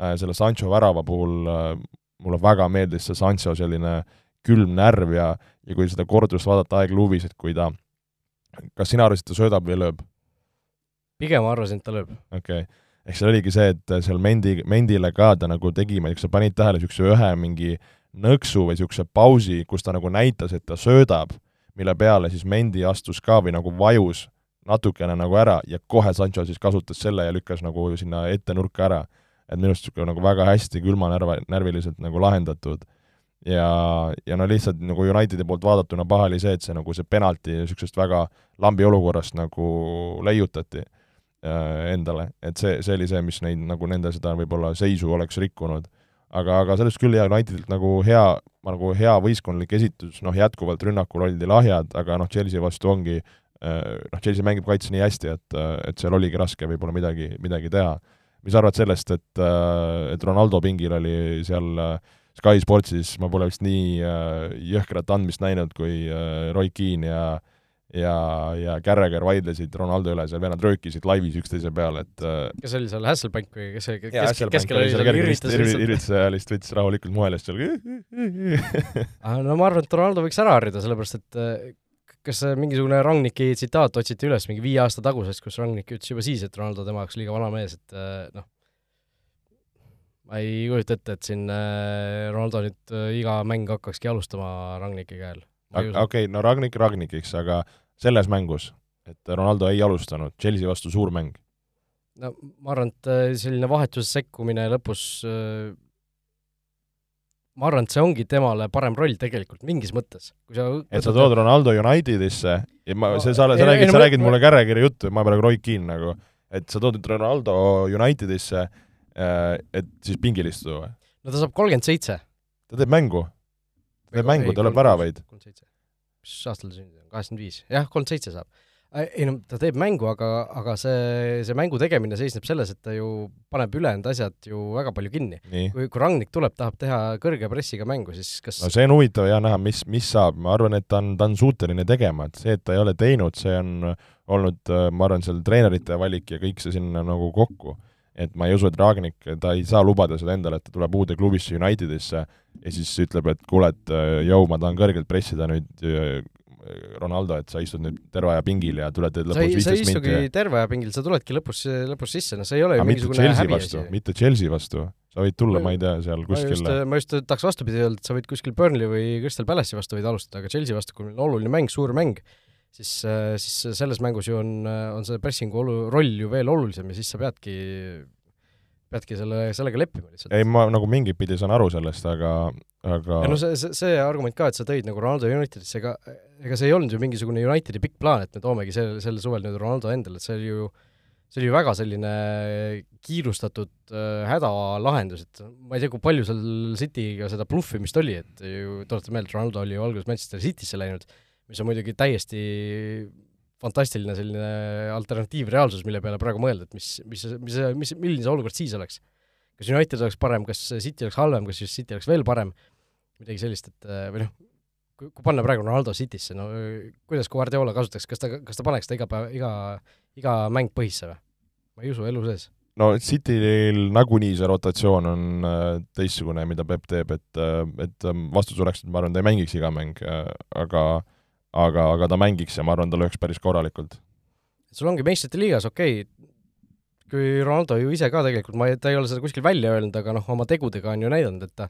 äh,. selle Sancho värava puhul äh, mulle väga meeldis see Sancho selline külm närv ja, ja kui seda kordust vaadata aegluuvis, et kui ta, kas sina arvasid, et ta söödab või lööb? Pigem arvasin, et ta lööb. okei okay ehk seal oligi see, et seal Mendi, Mendile ka ta nagu tegi, ma ei tea, kas sa panid tähele, niisuguse ühe mingi nõksu või niisuguse pausi, kus ta nagu näitas, et ta söödab, mille peale siis Mendi astus ka või nagu vajus natukene nagu ära ja kohe Sancho siis kasutas selle ja lükkas nagu sinna ette nurka ära. et minu arust niisugune nagu väga hästi külmanärva, närviliselt nagu lahendatud. ja, ja no lihtsalt nagu Unitedi poolt vaadatuna paha oli see, et see nagu see penalti niisugusest väga lambi olukorrast nagu leiutati endale, et see, see oli see, mis neid nagu nende seda võib-olla seisu oleks rikkunud. aga, aga sellest küll hea Unitedilt nagu hea, nagu hea võistkondlik esitus, noh jätkuvalt rünnakul oldi lahjad, aga noh, Chelsea vastu ongi äh, noh, Chelsea mängib kaitse nii hästi, et, et seal oligi raske võib-olla midagi, midagi teha. mis sa arvad sellest, et, et Ronaldo pingil oli seal Sky Sportsis, ma pole vist nii jõhkrat andmist näinud kui Roy Keane ja ja, ja Carragher vaidlesid Ronaldo üle, seal vennad röökisid laivis üksteise peale, et äh, kes oli seal, Hasselbank või kes see kes, keskel oli seal, irvitas lihtsalt? irvitas ja lihtsalt võttis rahulikult moelest seal no ma arvan, et Ronaldo võiks ära harjuda, sellepärast et äh, kas mingisugune Rangniki tsitaat otsiti üles mingi viie aasta tagusest, kus Rangnik ütles juba siis, et Ronaldo tema jaoks liiga vana mees, et äh, noh, ma ei kujuta ette, et siin Ronaldo nüüd iga mäng hakkakski alustama Rangniki käel okei okay,, no Ragnik Ragnikiks, aga selles mängus, et Ronaldo ei alustanud, Chelsea vastu suur mäng. no ma arvan, et äh, selline vahetuses sekkumine lõpus äh, ma arvan, et see ongi temale parem roll tegelikult mingis mõttes, kui sa et sa tood Ronaldo Unitedisse ja ma, No, see, sa, sa räägid, sa räägid mulle kärekirja juttu ma praegu Roy Keane nagu, et sa tood Ronaldo Unitedisse, et siis pingil istuda või? no ta saab kolmkümmend seitse. ta teeb mängu, ta teeb mängu, ta lööb väravaid. mis aastal ta sündinud on, kaheksakümmend viis, jah, kolmkümmend seitse saab. ei no ta teeb mängu, aga, aga see, see mängu tegemine seisneb selles, et ta ju paneb ülejäänud asjad ju väga palju kinni. kui, kui Rangnik tuleb, tahab teha kõrge pressiga mängu, siis kas no see on huvitav ja näha, mis, mis saab, ma arvan, et ta on, ta on suuteline tegema, et see, et ta ei ole teinud, see on olnud, ma arvan, seal treenerite valik ja kõik see sinna nagu kokku. et ma ei usu, et Ragnik, ta ei saa lubada seda endale, et ta tuleb uude klubisse Unitedisse ja siis ütleb, et kuule, et jõu, ma tahan kõrgelt pressida nüüd äh, Ronaldo, et sa istud nüüd terve aja pingil ja tuled teed sa ei, lõpus sa ei viisteist istugi minti. terve aja pingil, sa tuledki lõpus, lõpus sisse, no see ei ole ju mingisugune häbiasi vastu, mitte Chelsea vastu. sa võid tulla, ma ei tea, seal kuskil,, ma just tahaks vastupidi öelda, et sa võid kuskil Burnley või Crystal Palace'i vastu võid alustada, aga Chelsea vastu, kui meil on oluline mäng, suur mäng, siis, siis selles mängus ju on, on see pressingu olu-, roll ju veel olulisem ja siis sa peadki, peadki selle, sellega leppima lihtsalt. ei ma nagu mingit pidi saan aru sellest, aga, aga ja no see, see, see argument ka, et sa tõid nagu Ronaldo Unitedisse, ega ega see ei olnud ju mingisugune Unitedi pikk plaan, et me toomegi sel, sel suvel nüüd Ronaldo endale, et see oli ju see oli ju väga selline kiirustatud äh, hädalahendus, et ma ei tea, kui palju seal City'ga seda bluffimist oli, et ju tuletan meelde, et Ronaldo oli ju alguses Manchester City'sse läinud, mis on muidugi täiesti fantastiline selline alternatiivreaalsus, mille peale praegu mõelda, et mis, mis, mis, mis, milline see olukord siis oleks. Kas United oleks parem, kas City oleks halvem, kas just City oleks veel parem, midagi sellist, et äh, või noh, kui, panna praegu Ronaldo City'sse, no kuidas Guardiola kasutaks, kas ta, kas ta paneks ta iga päev, iga, iga mäng põhisse või? ma ei usu elu sees. no Cityl nagunii see rotatsioon on äh, teistsugune, mida Peep teeb, et, et ähm, vastus oleks, et ma arvan, ta ei mängiks iga mäng, aga aga, aga ta mängiks ja ma arvan, ta lööks päris korralikult. sul ongi meistrite liigas, okei okay,, kui Ronaldo ju ise ka tegelikult, ma ta ei ole seda kuskil välja öelnud, aga noh, oma tegudega on ju näidanud, et ta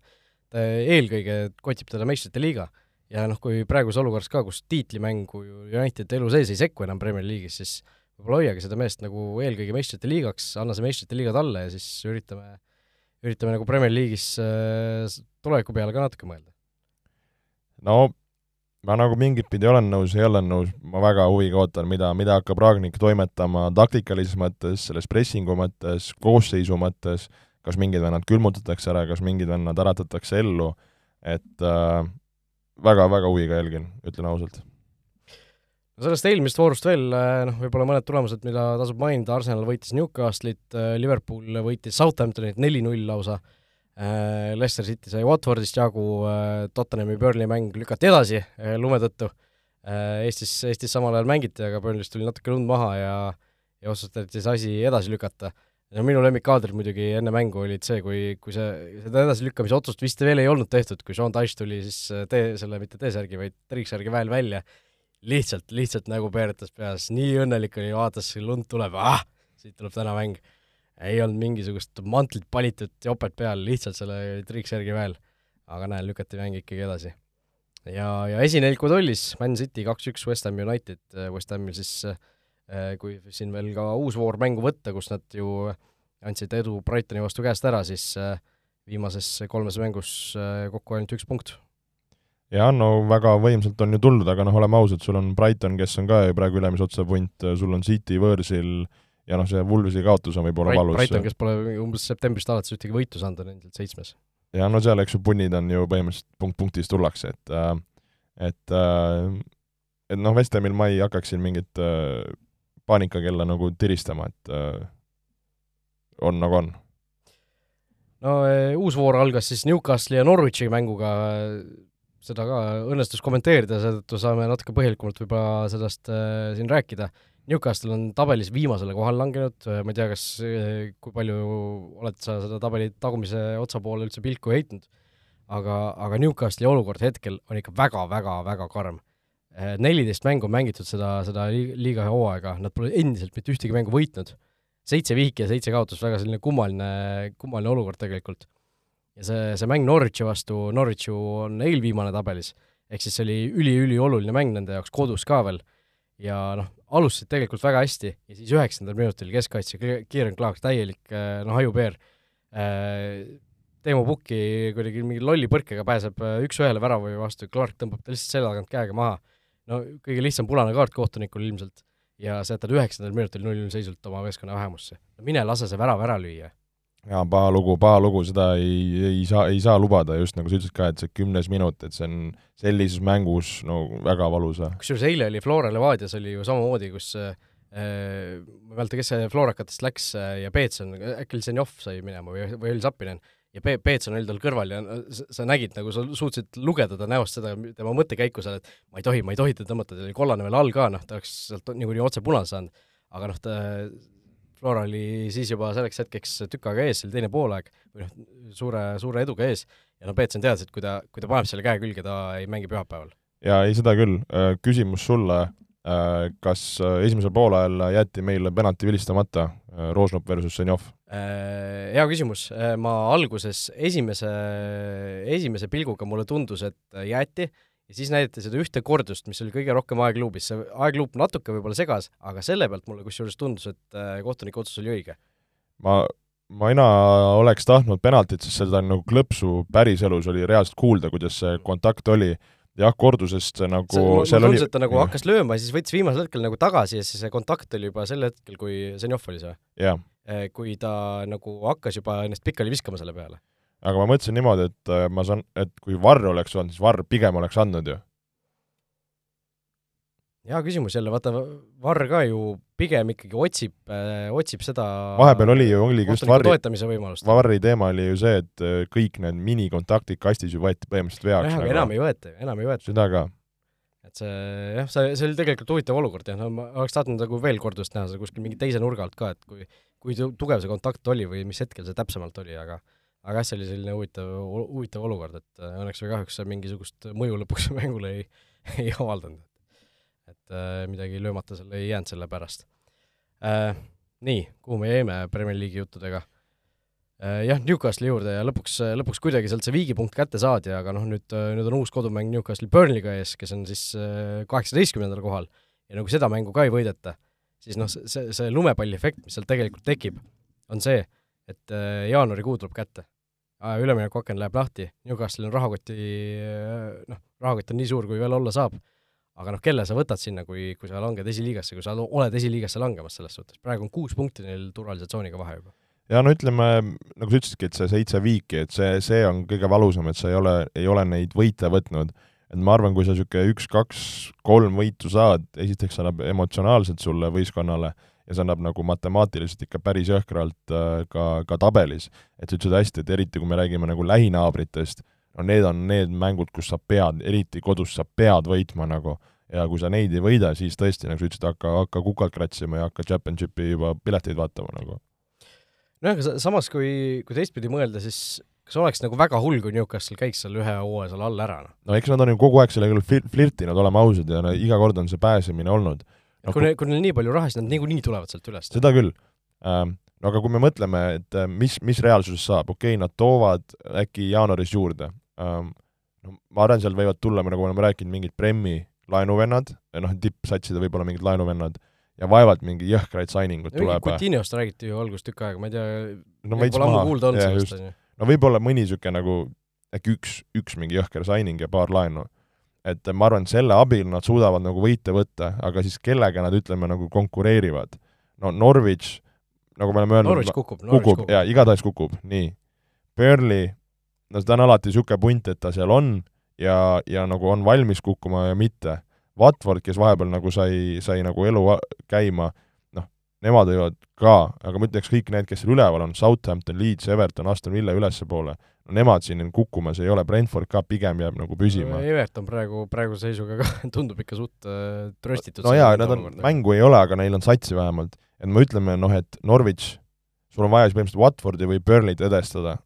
ta eelkõige kotib teda meistrite liiga. ja noh, kui praeguses olukorras ka, kus tiitlimängu ju United elu sees ei sekku enam Premier League'is, siis võib-olla hoiage seda meest nagu eelkõige meistrite liigaks, anna see meistrite liiga talle ja siis üritame, üritame nagu Premier League'is äh, tuleviku peale ka natuke mõelda. no ma nagu mingit pidi olen nõus, ei ole nõus, ma väga huviga ootan, mida, mida hakkab Ragnik toimetama taktikalises mõttes, selles pressingu mõttes, koosseisu mõttes, kas mingid vennad külmutatakse ära, kas mingid vennad äratatakse ellu, et äh, väga-väga huviga jälgin, ütlen ausalt. sellest eelmisest voorust veel noh, võib-olla mõned tulemused, mida tasub mainida, Arsenal võitis Newcastlit, Liverpool võitis Southamptonit neli-null lausa, Leicester City sai Watfordist jagu, Tottenhami Burnley mäng lükati edasi eh, lume tõttu, Eestis, Eestis samal ajal mängiti, aga Burnley'st tuli natuke lund maha ja ja otsustati see asi edasi lükata. no minu lemmikkaadrid muidugi enne mängu olid see, kui, kui see, seda edasilükkamise otsust vist veel ei olnud tehtud, kui Sean Dyche tuli siis tee, selle mitte T-särgi, vaid triiksärgi väel välja lihtsalt, lihtsalt nägu peeretas peas, nii õnnelik oli, vaatas, lund tuleb, ah, siit tuleb täna mäng. Ei olnud mingisugust mantlit palitud jopet peal, lihtsalt selle triiksärgi väel. aga näe, lükati mäng ikkagi edasi. ja, ja esinelikud ollis Man City kaks-üks West Ham United, West Hamil siis eh, kui siin veel ka uus voor mängu võtta, kus nad ju andsid edu Brightoni vastu käest ära, siis eh, viimases kolmes mängus eh, kokku ainult üks punkt ja no väga võimsalt on ju tulnud, aga noh, oleme ausad, sul on Brighton, kes on ka ju praegu ülemise otsa punt, sul on City võõrsil ja noh, see Wolvesi kaotus on võib-olla valus. Brighton, kes pole umbes septembrist alates ühtegi võitu saanud, on endiselt seitsmes. ja no seal, eks ju, punnid on ju põhimõtteliselt punkt punktis tullakse, et äh, et äh, et noh, West Hamil ma ei hakkaks siin mingit äh, paanikakella nagu tiristama, et on nagu on. no uus voor algas siis Newcastle'i ja Norwichi mänguga, seda ka õnnestus kommenteerida, seetõttu saame natuke põhjalikumalt võib-olla sellest siin rääkida. Newcastle on tabelis viimasele kohale langenud, ma ei tea, kas, kui palju oled sa seda tabeli tagumise otsa poole üldse pilku heitnud, aga, aga Newcastle'i olukord hetkel on ikka väga-väga-väga karm. neliteist mängu on mängitud seda, seda li- liiga hooaega, nad pole endiselt mitte ühtegi mängu võitnud. seitse viiki ja seitse kaotust, väga selline kummaline, kummaline olukord tegelikult. ja see, see mäng Norwichi vastu, Norwich ju on eelviimane tabelis, ehk siis see oli üli-ülioluline mäng nende jaoks kodus ka veel ja noh, alustasid tegelikult väga hästi ja siis üheksandal minutil keskkaitse Kieran Clark, täielik noh, ajupeer, Teemu Pukki kuidagi mingi lolli põrkega pääseb üks-ühele värava vastu ja Clark tõmbab ta lihtsalt selja tagant käega maha. no kõige lihtsam punane kaart kohtunikul ilmselt ja sa jätad üheksandal minutil null-null seisult oma meeskonna vähemusse. no mine lase see värav ära lüüa. Jaa, paha lugu, paha lugu, seda ei, ei saa, ei saa lubada, just nagu sa ütlesid ka, et see kümnes minut, et see on sellises mängus no väga valus. kusjuures eile oli Flora Levadias oli ju samamoodi, kus äh, ma ei mäleta, kes see Florakatest läks äh, ja Peetson, äkki oli Zenjov sai minema või, või oli Zappinen ja Pe-, Peetson oli tal kõrval ja sa, sa nägid nagu, sa suutsid lugeda ta näost seda, tema mõttekäiku seal, et ma ei tohi, ma ei tohi teda tõmmata, tal oli kollane veel all ka, noh, ta oleks sealt niikuinii otse punase saanud. aga noh, ta, Flora oli siis juba selleks hetkeks tükk aega ees, see oli teine poolaeg, või noh, suure, suure eduga ees, ja no Peetson teadis, et kui ta, kui ta paneb selle käe külge, ta ei mängi pühapäeval. jaa, ei seda küll, äh, küsimus sulle, äh, kas äh, esimesel poolajal jäeti meile penalti vilistamata, Rožnov versus Zenjov? Hea küsimus, ma alguses esimese, esimese pilguga mulle tundus, et jäeti, ja siis näidati seda ühte kordust, mis oli kõige rohkem aegluubis, see aegluup natuke võib-olla segas, aga selle pealt mulle kusjuures tundus, et kohtuniku otsus oli õige. ma, mina oleks tahtnud penaltit, sest seda nagu klõpsu päriselus oli reaalselt kuulda, kuidas see kontakt oli jah, kordusest see nagu see, mulle tundus, et ta nagu hakkas lööma ja siis võttis viimasel hetkel nagu tagasi ja siis see kontakt oli juba sel hetkel, kui Zenjov oli see? jah. Eh, kui ta nagu hakkas juba ennast pikali viskama selle peale. Aga ma mõtlesin niimoodi, et äh, ma saan, et kui Varr oleks olnud, siis Varr pigem oleks andnud ju hea küsimus jälle, vaata, Varr ka ju pigem ikkagi otsib äh,, otsib seda vahepeal oli ju, oligi just Varri. Varri teema oli ju see, et äh, kõik need minikontaktid kastis ju võeti põhimõtteliselt veaks. jah, aga nagu. enam ei võeta ju, enam ei võeta. seda ka. et see jah, see, see oli tegelikult huvitav olukord jah, no ma oleks tahtnud nagu veel kordust näha seda kuskil mingi teise nurga alt ka, et kui kui tugev see kontakt oli või mis hetkel see täpsemalt oli, aga aga jah, see oli selline huvitav, huvitav olukord, et äh, õnneks või kahjuks mingisugust mõju lõpuks mängule ei, ei avaldanud et äh, midagi löömata seal ei jäänud selle pärast äh,. Nii, kuhu me jäime Premier League'i juttudega äh,? Jah, Newcastle'i juurde ja lõpuks, lõpuks kuidagi sealt see viigipunkt kätte saadi, aga noh, nüüd, nüüd on uus kodumäng Newcastle'i Burnley'ga ees, kes on siis äh, kaheksateistkümnendal kohal ja nagu seda mängu ka ei võideta, siis noh, see, see lumepalliefekt, mis seal tegelikult tekib, on see, et äh, jaanuarikuu tuleb kätte. üleminekuaken läheb lahti, Newcastle'il on rahakoti, äh, noh, rahakott on nii suur, kui veel olla saab aga noh, kelle sa võtad sinna, kui, kui sa langed esiliigasse, kui sa oled esiliigasse langemas selles suhtes, praegu on kuus punkti neil turvalise tsooniga vahe juba. ja no ütleme, nagu sa ütlesidki, et see seitse viiki, et see, see on kõige valusam, et sa ei ole, ei ole neid võite võtnud. et ma arvan, kui sa niisugune üks, kaks, kolm võitu saad, esiteks annab emotsionaalselt sulle võistkonnale ja see annab nagu matemaatiliselt ikka päris jõhkralt äh, ka, ka tabelis. et sa ütlesid hästi, et eriti kui me räägime nagu lähinaabritest, no need on need mängud, kus sa pead, eriti kodus, sa pead võitma nagu, ja kui sa neid ei võida, siis tõesti, nagu sa ütlesid, hakka, hakka kukalt kratsima ja hakka Championshipi juba pileteid vaatama nagu. nojah, aga samas, kui, kui teistpidi mõelda, siis kas oleks nagu väga hull, kui Newcastle käiks seal ühe hooaja seal all ära, noh? no eks nad on ju kogu aeg sellega flir-, flirtinud, oleme ausad, ja no iga kord on see pääsemine olnud no,. kui neil, kui neil nii palju raha, siis nad niikuinii tulevad sealt üles. seda küll ähm,. Aga kui me mõtleme, et äh, mis, mis reaalsuses saab, okei okay,, nad toovad äkki jaanuaris juurde ähm,, no ma arvan, seal võivad tulla, nagu me oleme rääkinud, mingid Premi laenuvennad, noh, tippsatside võib-olla mingid laenuvennad, ja vaevalt mingi jõhkraid signing ut tuleb. Coutinhost räägiti ju alguses tükk aega, ma ei tea no, pole ammu kuulda olnud sellest, on ju. no võib-olla mõni niisugune nagu äkki üks, üks mingi jõhker signing ja paar laenu. Et ma arvan, et selle abil nad suudavad nagu võite võtta, aga siis kellega nad, ütleme, nagu konkureerivad. no Norwich, nagu me oleme öelnud Norwich kukub, kukub, kukub., jaa, igatahes kukub, nii. Burnley, no seda on alati niisugune punt, et ta seal on ja, ja nagu on valmis kukkuma ja mitte. Watford, kes vahepeal nagu sai, sai nagu elu käima, noh, nemad võivad ka, aga ma ütleks kõik need, kes seal üleval on, Southampton, Leeds, Everton, Aston Villa ülespoole, nemad siin kukkumas ei ole, Brentford ka pigem jääb nagu püsima. Everton praegu, praeguse seisuga ka tundub ikka suht äh, tröstitud. no jaa, nad on, mängu ei ole, aga neil on satsi vähemalt. et me ütleme, noh, et Norwich, sul on vaja siis põhimõtteliselt Watfordi või Burnley't edestada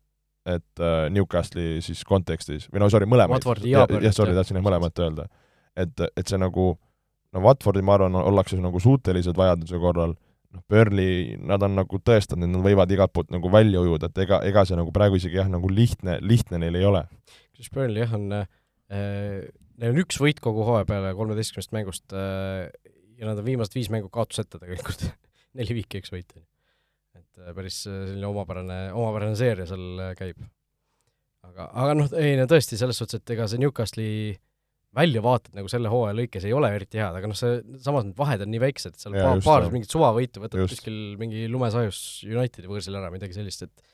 et äh, Newcastle'i siis kontekstis, või no sorry, mõlemaid, jah, sorry, tahtsin jah mõlemat öelda. et, et see nagu, no Watfordi ma arvan, ollakse nagu suutelised vajaduse korral, noh, Burnley, nad on nagu tõestanud, et nad võivad igalt poolt nagu välja ujuda, et ega, ega see nagu praegu isegi jah, nagu lihtne, lihtne neil ei ole. kusjuures Burnley jah, on äh, neil on üks võit kogu hooaja peale kolmeteistkümnest mängust äh, ja nad on viimased viis mängu kaotuseta tegelikult neli viiki, üks võit. et äh, päris äh, selline omapärane, omapärane seeria seal äh, käib. aga, aga noh, ei no tõesti, selles suhtes, et ega see Newcastle'i väljavaated nagu selle hooaja lõikes ei ole eriti head, aga noh, see, samas need vahed on nii väiksed, seal Jaa, paar, paar mingit suvavõitu võtad Just. kuskil mingi lumesajus Unitedi võõrsil ära, midagi sellist, et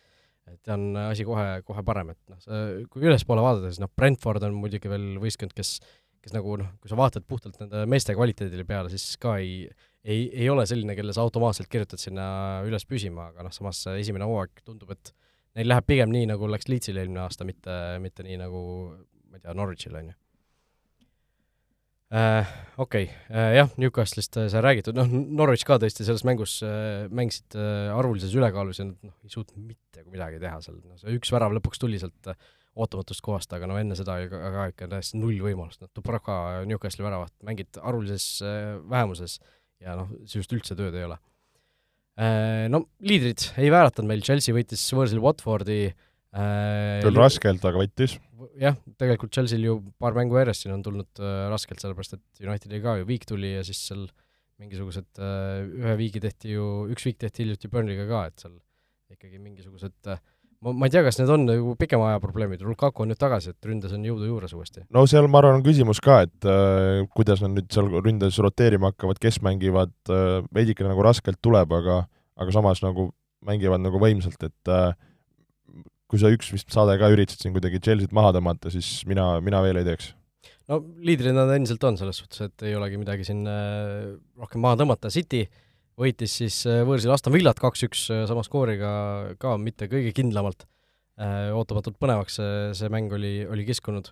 et on asi kohe, kohe parem, et noh, kui ülespoole vaadata, siis noh, Brentford on muidugi veel võistkond, kes kes nagu noh, kui sa vaatad puhtalt nende meeste kvaliteedile peale, siis ka ei, ei, ei ole selline, kelle sa automaatselt kirjutad sinna üles püsima, aga noh, samas esimene hooaeg tundub, et neil läheb pigem nii, nagu läks Leedsil eelmine aasta, mitte, mitte nii nagu ma ei tea, Norwichil, on ju. Okei okay. äh,, jah, Newcastle'ist äh, sai räägitud, noh, Norwich ka tõesti selles mängus äh, mängisid äh, arvulises ülekaalus ja nad noh, ei suutnud mitte midagi teha seal, no see üks värav lõpuks tuli sealt äh, ootamatust kohast, aga no enne seda ka, ka ikka täiesti null võimalust, noh, Dubravka Newcastle'i väravat mängid arvulises äh, vähemuses ja noh, sinust üldse tööd ei ole äh,. No liidrid ei vääratanud meil, Chelsea võitis võõrsil Watfordi äh, küll raskelt, aga võttis. jah, tegelikult Chelsea'l ju paar mängu järjest siin on tulnud äh, raskelt, sellepärast et Unitedil ka ju viik tuli ja siis seal mingisugused äh,, ühe viigi tehti ju, üks viik tehti hiljuti Burnley'ga ka, et seal ikkagi mingisugused äh, ma, ma ei tea, kas need on nagu pikema aja probleemid, Lukaku on nüüd tagasi, et ründes on jõudu juures uuesti. no seal ma arvan, on küsimus ka, et äh, kuidas nad nüüd seal ründes roteerima hakkavad, kes mängivad äh,, veidikene nagu raskelt tuleb, aga aga samas nagu mängivad nagu võimsalt, et äh, kui sa üks vist saade ka üritasid siin kuidagi Chelsea't maha tõmmata, siis mina, mina veel ei teeks. no liidrid nad endiselt on selles suhtes, et ei olegi midagi siin äh, rohkem maha tõmmata, City võitis siis äh, võõrsil Aston Villat kaks-üks äh, sama skooriga ka mitte kõige kindlamalt ootamatult põnevaks see, see mäng oli, oli kiskunud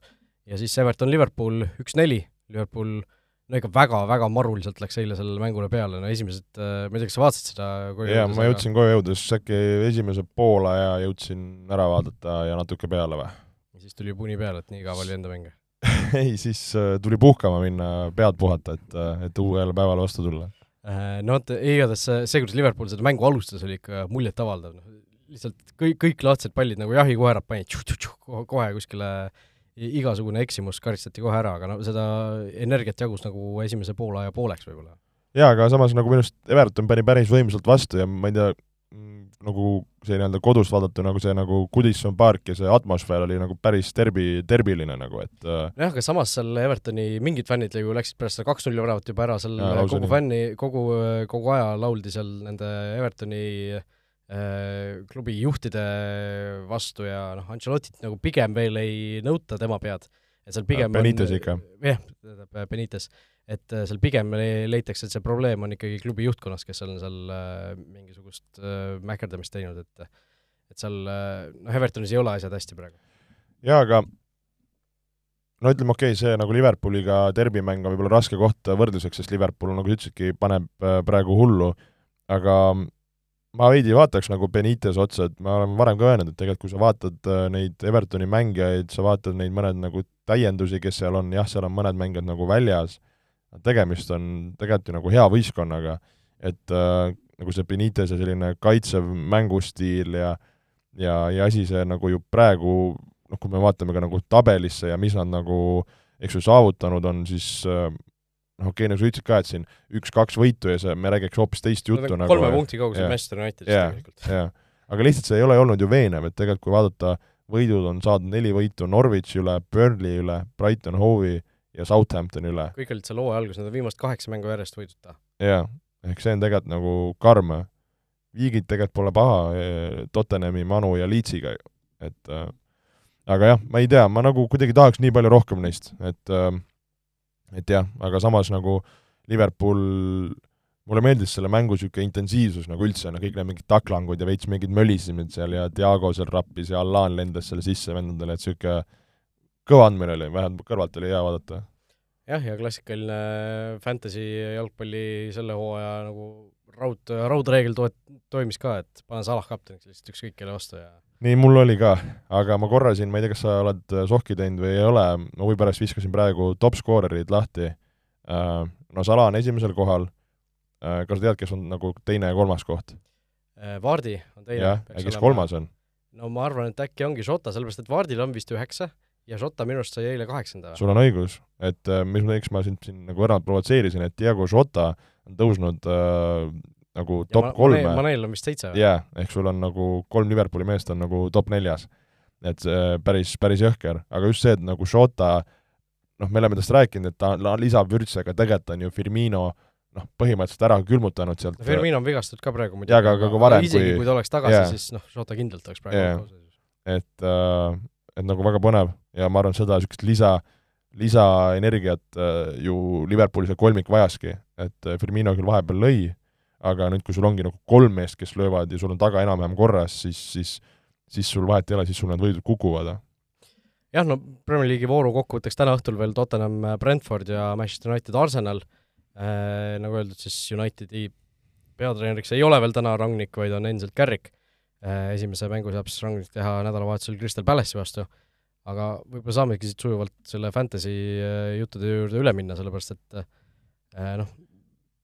ja siis Everton Liverpool üks-neli, Liverpool no ikka väga-väga maruliselt läks eile sellele mängule peale, no esimesed, ma ei tea, kas sa vaatasid seda koju jaa, ma jõudsin koju jõudes äkki esimese poole ja jõudsin ära vaadata ja natuke peale või? ja siis tuli puni peale, et nii kaua oli enda mänge. ei, siis äh, tuli puhkama minna, pead puhata, et, et uuele päevale vastu tulla. Äh, No vot, igatahes see, kuidas Liverpool seda mängu alustas, oli ikka muljetavaldav, noh lihtsalt kõik, kõik laadsed pallid nagu jahikoerad panid tšu-tšu-tšu kohe kuskile i- igasugune eksimus karistati kohe ära, aga no seda energiat jagus nagu esimese poolaja pooleks võib-olla. jaa, aga samas nagu minu arust Everton pani päris võimsalt vastu ja ma ei tea, nagu see nii-öelda kodust vaadata nagu see nagu Goodison Park ja see atmosfäär oli nagu päris derbi, derbiline nagu, et äh, nojah, aga samas seal Evertoni mingid fännid ju läksid pärast seda kaks-null väravat juba ära seal lausa kogu nii. fänni, kogu, kogu aja lauldi seal nende Evertoni äh, klubi juhtide vastu ja noh, Ancelottit nagu pigem veel ei nõuta tema pead, et seal pigem Benitez on, ikka. jah, tähendab Benitez, et äh, seal pigem le- leitakse, et see probleem on ikkagi klubi juhtkonnas, kes on seal äh, mingisugust äh, mäkerdamist teinud, et et seal äh, noh, Evertonis ei ole asjad hästi praegu. jaa, aga no ütleme, okei okay,, see nagu Liverpooliga derbimäng on võib-olla raske koht võrdluseks, sest Liverpool, nagu sa ütlesidki, paneb äh, praegu hullu, aga ma veidi vaataks nagu Benitez otsa, et ma olen varem ka öelnud, et tegelikult kui sa vaatad äh, neid Evertoni mängijaid, sa vaatad neid mõned nagu täiendusi, kes seal on, jah, seal on mõned mängijad nagu väljas, tegemist on tegelikult ju nagu hea võistkonnaga, et äh, nagu see Benitez'i selline kaitsev mängustiil ja ja, ja asi see nagu ju praegu noh, kui me vaatame ka nagu tabelisse ja mis nad nagu eks ju saavutanud on, siis äh, noh, okei okay,, nagu sa ütlesid ka, et siin üks-kaks võitu ja see, me räägiks hoopis teist juttu nagu kolme punkti kaugusel. Manchester Unitedist Jaa. tegelikult. jah, aga lihtsalt see ei ole olnud ju veenev, et tegelikult kui vaadata, võidud on saadud neli võitu Norwichi üle, Burnley üle, Brighton Hove'i ja Southamptoni üle, kõik olid seal hooaja alguses, nad on viimased kaheksa mängu järjest võiduta. jaa, ehk see on tegelikult nagu karm. viigid tegelikult pole paha eh, Tottenhami, Manu ja Leedsiga ju, et äh, aga jah, ma ei tea, ma nagu kuidagi tahaks nii palju rohkem neist, et äh, et jah, aga samas nagu Liverpool mulle meeldis selle mängu niisugune intensiivsus nagu üldse, no kõik need mingid taklangud ja veits mingid mölisemid seal ja Diago seal rappis ja Allan lendas selle sisse vendadele, et niisugune kõva andmine oli, vähemalt kõrvalt oli hea vaadata. jah, ja klassikaline fantasy jalgpalli selle hooaja nagu raud, raudreegel to-, toimis ka, et pane Salah kapteniks lihtsalt ükskõik kelle vastu ja nii mul oli ka, aga ma korra siin, ma ei tea, kas sa oled äh, sohki teinud või ei ole, ma huvi pärast viskasin praegu top scorerid lahti. no Salah on esimesel kohal. kas sa tead, kes on nagu teine ja kolmas koht? äh, Vardi on teine. jah, kes kolmas on? no ma arvan, et äkki ongi Šota, sellepärast et Vardil on vist üheksa ja Šota minu arust sai eile kaheksanda sul on õigus, et äh, mis, miks ma sind siin nagu ära provotseerisin, et Diego Šota on tõusnud äh, nagu Ja top Ma- kolme Mane- Manel on vist seitse või? jaa, ehk sul on nagu kolm Liverpooli meest on nagu top neljas. et see päris, päris jõhker, aga just see, et nagu Šota noh, me oleme tast rääkinud, et ta lisab vürtsi, aga tegelikult on ju Firmino noh, põhimõtteliselt ära külmutanud sealt no Firmino on vigastatud ka praegu muidugi. Jaa, aga- aga ka varem, isegi kui- kui ta oleks tagasi jaa. siis noh, Šota kindlalt oleks praegu yeah. et äh, et nagu väga põnev ja ma arvan, seda niisugust lisa, lisaenergiat äh, ju Liverpooli see kolmik vajaski, et äh, Firmino küll vahepeal lõi, aga nüüd, kui sul ongi nagu kolm meest, kes löövad ja sul on taga enam-vähem korras, siis, siis siis sul vahet ei ole, siis sul need võidud kukuvad. jah, no Premier League'i vooru kokkuvõtteks täna õhtul veel Tottenham, Brentford ja Manchester United, Arsenal äh,, nagu öeldud, siis Unitedi peatreeneriks ei ole veel täna Rangnick, vaid on endiselt Carrick äh,. esimese mängu saab siis Rangnick teha nädalavahetusel Crystal Palace'i vastu, aga võib-olla saamegi siit sujuvalt selle fantasy äh, juttude juurde üle minna, sellepärast et äh, noh,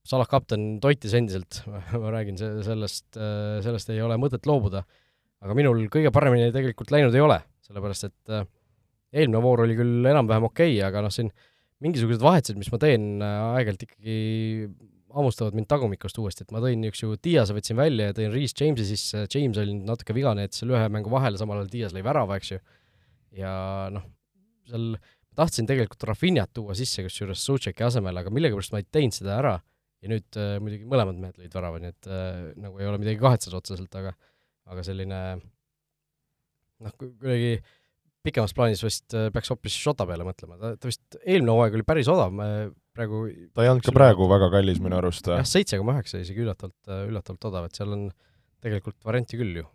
Salah kapten toitis endiselt. Ma räägin se-, sellest, sellest ei ole mõtet loobuda, aga minul kõige paremini tegelikult läinud ei ole, sellepärast et äh, eelmine voor oli küll enam-vähem okei okay,, aga noh, siin mingisugused vahetused, mis ma teen, aeg-ajalt ikkagi hammustavad mind tagumikust uuesti, et ma tõin üks ju Diase võtsin välja ja tõin Reece Jamesi sisse, James oli nüüd natuke vigane, et seal ühe mängu vahele, samal ajal Dias lõi värava, eks ju, ja noh, seal tahtsin tegelikult Rafinhat tuua sisse kusjuures Sucheki asemel, aga millegipärast ma ei teinud seda ära ja nüüd äh, muidugi mõlemad mehed lõid värava, nii et äh, nagu ei ole midagi kahetseda otseselt, aga aga selline noh, kuidagi pikemas plaanis vist äh, peaks hoopis Šota peale mõtlema, ta, ta vist eelmine hooaeg oli päris odav, me praegu ta ei olnud ka praegu väga kallis minu arust. jah, seitse koma üheksa isegi üllatavalt, üllatavalt odav, et seal on tegelikult varianti küll ju.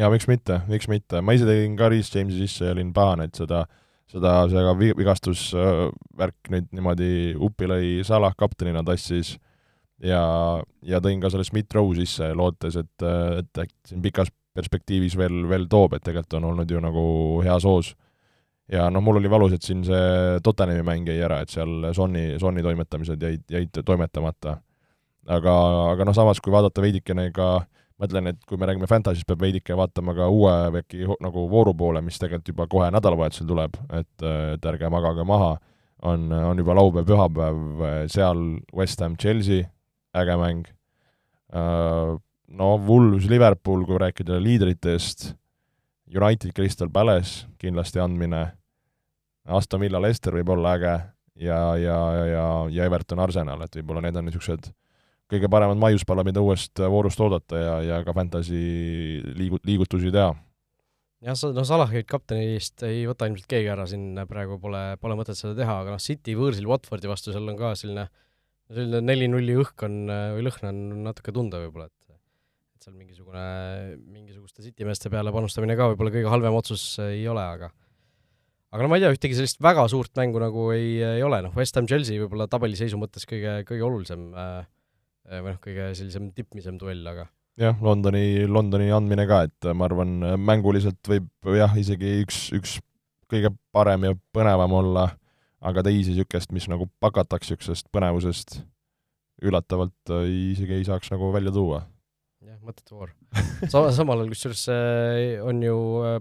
jaa, miks mitte, miks mitte, ma ise tegin ka Reece Jamesi sisse ja olin pahane, et seda seda, vi-, vigastusvärk nüüd niimoodi uppi lõi, Salah kaptenina tassis ja, ja tõin ka selle Smith Rowe sisse, lootes, et, et äkki siin pikas perspektiivis veel, veel toob, et tegelikult on olnud ju nagu hea soos. ja noh, mul oli valus, et siin see Tottenhami mäng jäi ära, et seal Sonni, Sonni toimetamised jäid, jäid toimetamata. aga, aga noh, samas kui vaadata veidikene ka mõtlen, et kui me räägime Fantasy'st, peab veidike vaatama ka uue äkki nagu vooru poole, mis tegelikult juba kohe nädalavahetusel tuleb, et, et ärge magage maha, on, on juba laupäev-pühapäev, seal West Ham Chelsea, äge mäng, no Wolves Liverpool, kui rääkida liidritest, United Crystal Palace kindlasti andmine, Aston Villa Leicester võib olla äge ja, ja, ja, ja Everton Arsenal, et võib-olla need on niisugused kõige paremad maiuspallad, mida uuest voorust oodata ja, ja ka fantasy liigu-, liigutusi teha. jah, sa, no Salahit kaptenist ei võta ilmselt keegi ära, siin praegu pole, pole mõtet seda teha, aga noh, City võõrsil Watfordi vastu, seal on ka selline selline neli-nulli õhk on või lõhn on natuke tunda võib-olla, et et seal mingisugune, mingisuguste City meeste peale panustamine ka võib-olla kõige halvem otsus ei ole, aga aga no ma ei tea, ühtegi sellist väga suurt mängu nagu ei, ei ole, noh, West Ham Chelsea võib-olla tabeliseisu mõttes kõige, kõige olulisem äh, või noh, kõige sellisem tippmisem duell, aga jah, Londoni, Londoni andmine ka, et ma arvan, mänguliselt võib jah, isegi üks, üks kõige parem ja põnevam olla, aga teisi niisugust, mis nagu pakataks niisugusest põnevusest üllatavalt isegi ei saaks nagu välja tuua. jah, mõttetu voor. Sama, samal ajal kusjuures on ju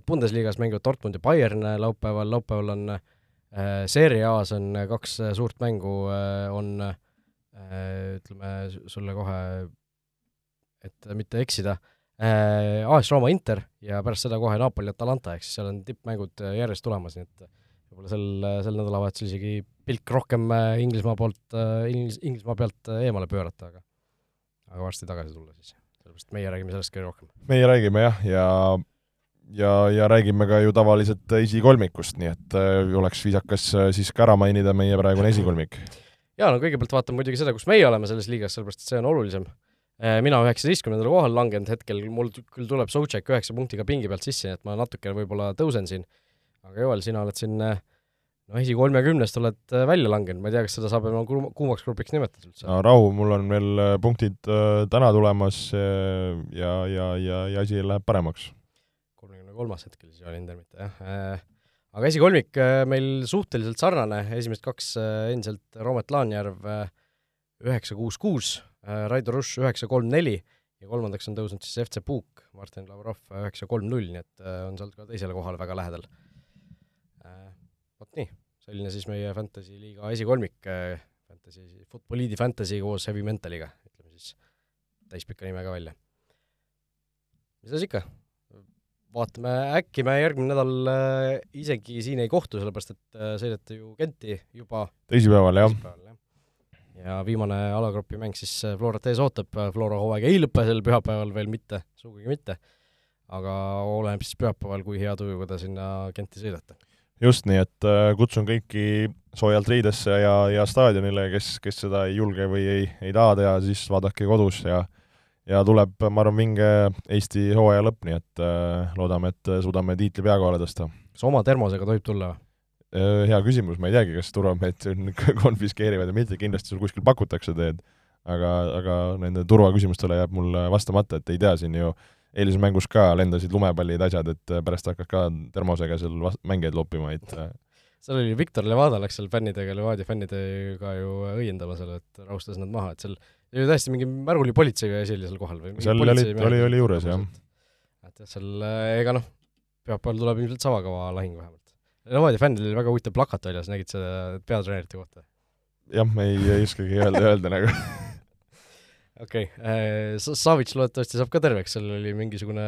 Bundesliga-s mängivad Dortmund ja Bayern laupäeval, laupäeval on äh, Serie A-s on kaks suurt mängu äh,, on äh, ütleme sulle kohe, et mitte eksida äh,, AS Rooma Inter ja pärast seda kohe Napoli Atalanta, ehk siis seal on tippmängud järjest tulemas, nii et võib-olla sel, sel nädalavahetusel isegi pilk rohkem Inglismaa poolt, Inglis-, Inglismaa pealt eemale pöörata, aga aga varsti tagasi tulla siis sellepärast meie räägime sellest kõige rohkem. meie räägime jah, ja ja, ja räägime ka ju tavaliselt esikolmikust, nii et äh, oleks viisakas äh, siis ka ära mainida meie praegune esikolmik. jaa, no kõigepealt vaatame muidugi seda, kus meie oleme selles liigas, sellepärast et see on olulisem. mina üheksateistkümnendale kohale langenud hetkel, mul küll tuleb Socek üheksa punktiga pingi pealt sisse, nii et ma natukene võib-olla tõusen siin, aga Joel, sina oled siin no esikolmekümnest oled välja langenud, ma ei tea, kas seda saab enam kuumaks grupiks nimetada üldse? no rahu, mul on veel punktid äh, täna tulemas ja, ja, ja, ja asi läheb paremaks. kolmekümne kolmas hetkel siis oli Inder mitte, jah aga esikolmik meil suhteliselt sarnane, esimesed kaks endiselt Roomet Laanjärv üheksa kuus kuus, Raido Rush üheksa kolm neli ja kolmandaks on tõusnud siis FC Puuk, Martin Lavrov üheksa kolm null, nii et on sealt ka teisele kohale väga lähedal nii, selline siis meie Fantasy liiga esikolmik, Fantasy, Futboliidi Fantasy koos Heavy Mentaliga, ütleme siis täispika nimega välja. mis asi ikka, vaatame, äkki me järgmine nädal äh, isegi siin ei kohtu, sellepärast et äh, sõidate ju Genti juba teisipäeval, jah. jah. ja viimane alagrupi mäng siis äh, Florat ees ootab, Flora hooaeg ei lõpe sel pühapäeval veel mitte, sugugi mitte, aga oleneb siis pühapäeval, kui hea tujuga te sinna Genti sõidate. Just nii, et kutsun kõiki soojalt riidesse ja, ja staadionile, kes, kes seda ei julge või ei, ei taha teha, siis vaadake kodus ja ja tuleb, ma arvan, vinge Eesti hooaja lõpp, nii et äh, loodame, et suudame tiitli pea kohale tõsta. kas oma termosega tohib tulla? Äh, hea küsimus, ma ei teagi, kas turvamehed konfiskeerivad või mitte, kindlasti sul kuskil pakutakse teed, aga, aga nende turvaküsimustele jääb mul vastamata, et ei tea, siin ju eilises mängus ka lendasid lumepallid, asjad, et pärast hakkad ka termosega seal mängijaid loppima, et äh, seal oli Viktor Levada läks seal fännidega, Levadia fännidega ju õiendama seal, et rahustas nad maha, et seal ju täiesti mingi märulipolitseiga asi oli seal kohal või? seal oli, oli, oli juures, jah. et jah, seal ega noh, pühapäeval tuleb ilmselt sama kõva lahing vähemalt. Levadia fännidel oli väga huvitav plakat väljas, nägid seda peatreenerite kohta? jah, ma ei, ei oskagi öelda, öelda nagu okei okay., äh, Savits loodetavasti saab ka terveks, seal oli mingisugune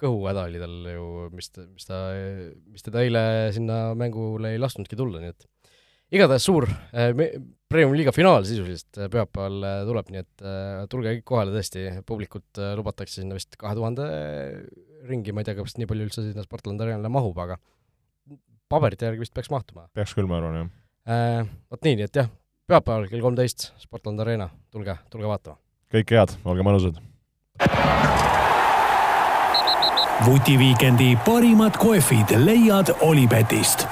kõhuhäda oli tal ju, mis mis ta, mis teda eile sinna mängule ei lasknudki tulla, nii et igatahes suur äh, Premium-liiga finaal sisuliselt äh, pühapäeval tuleb, nii et tulge kõik kohale tõesti, publikut lubatakse sinna vist kahe tuhande ringi, ma ei tea, kas nii palju üldse sinna Sportland Arenale mahub, aga paberite järgi vist peaks mahtuma. peaks küll, ma arvan, jah. Vot nii, nii et jah, pühapäeval kell kolmteist Sportland Arena, tulge, tulge vaatama. Kõike head, olge mõnusad! vutiviikendi parimad kohvid leiad Olipetist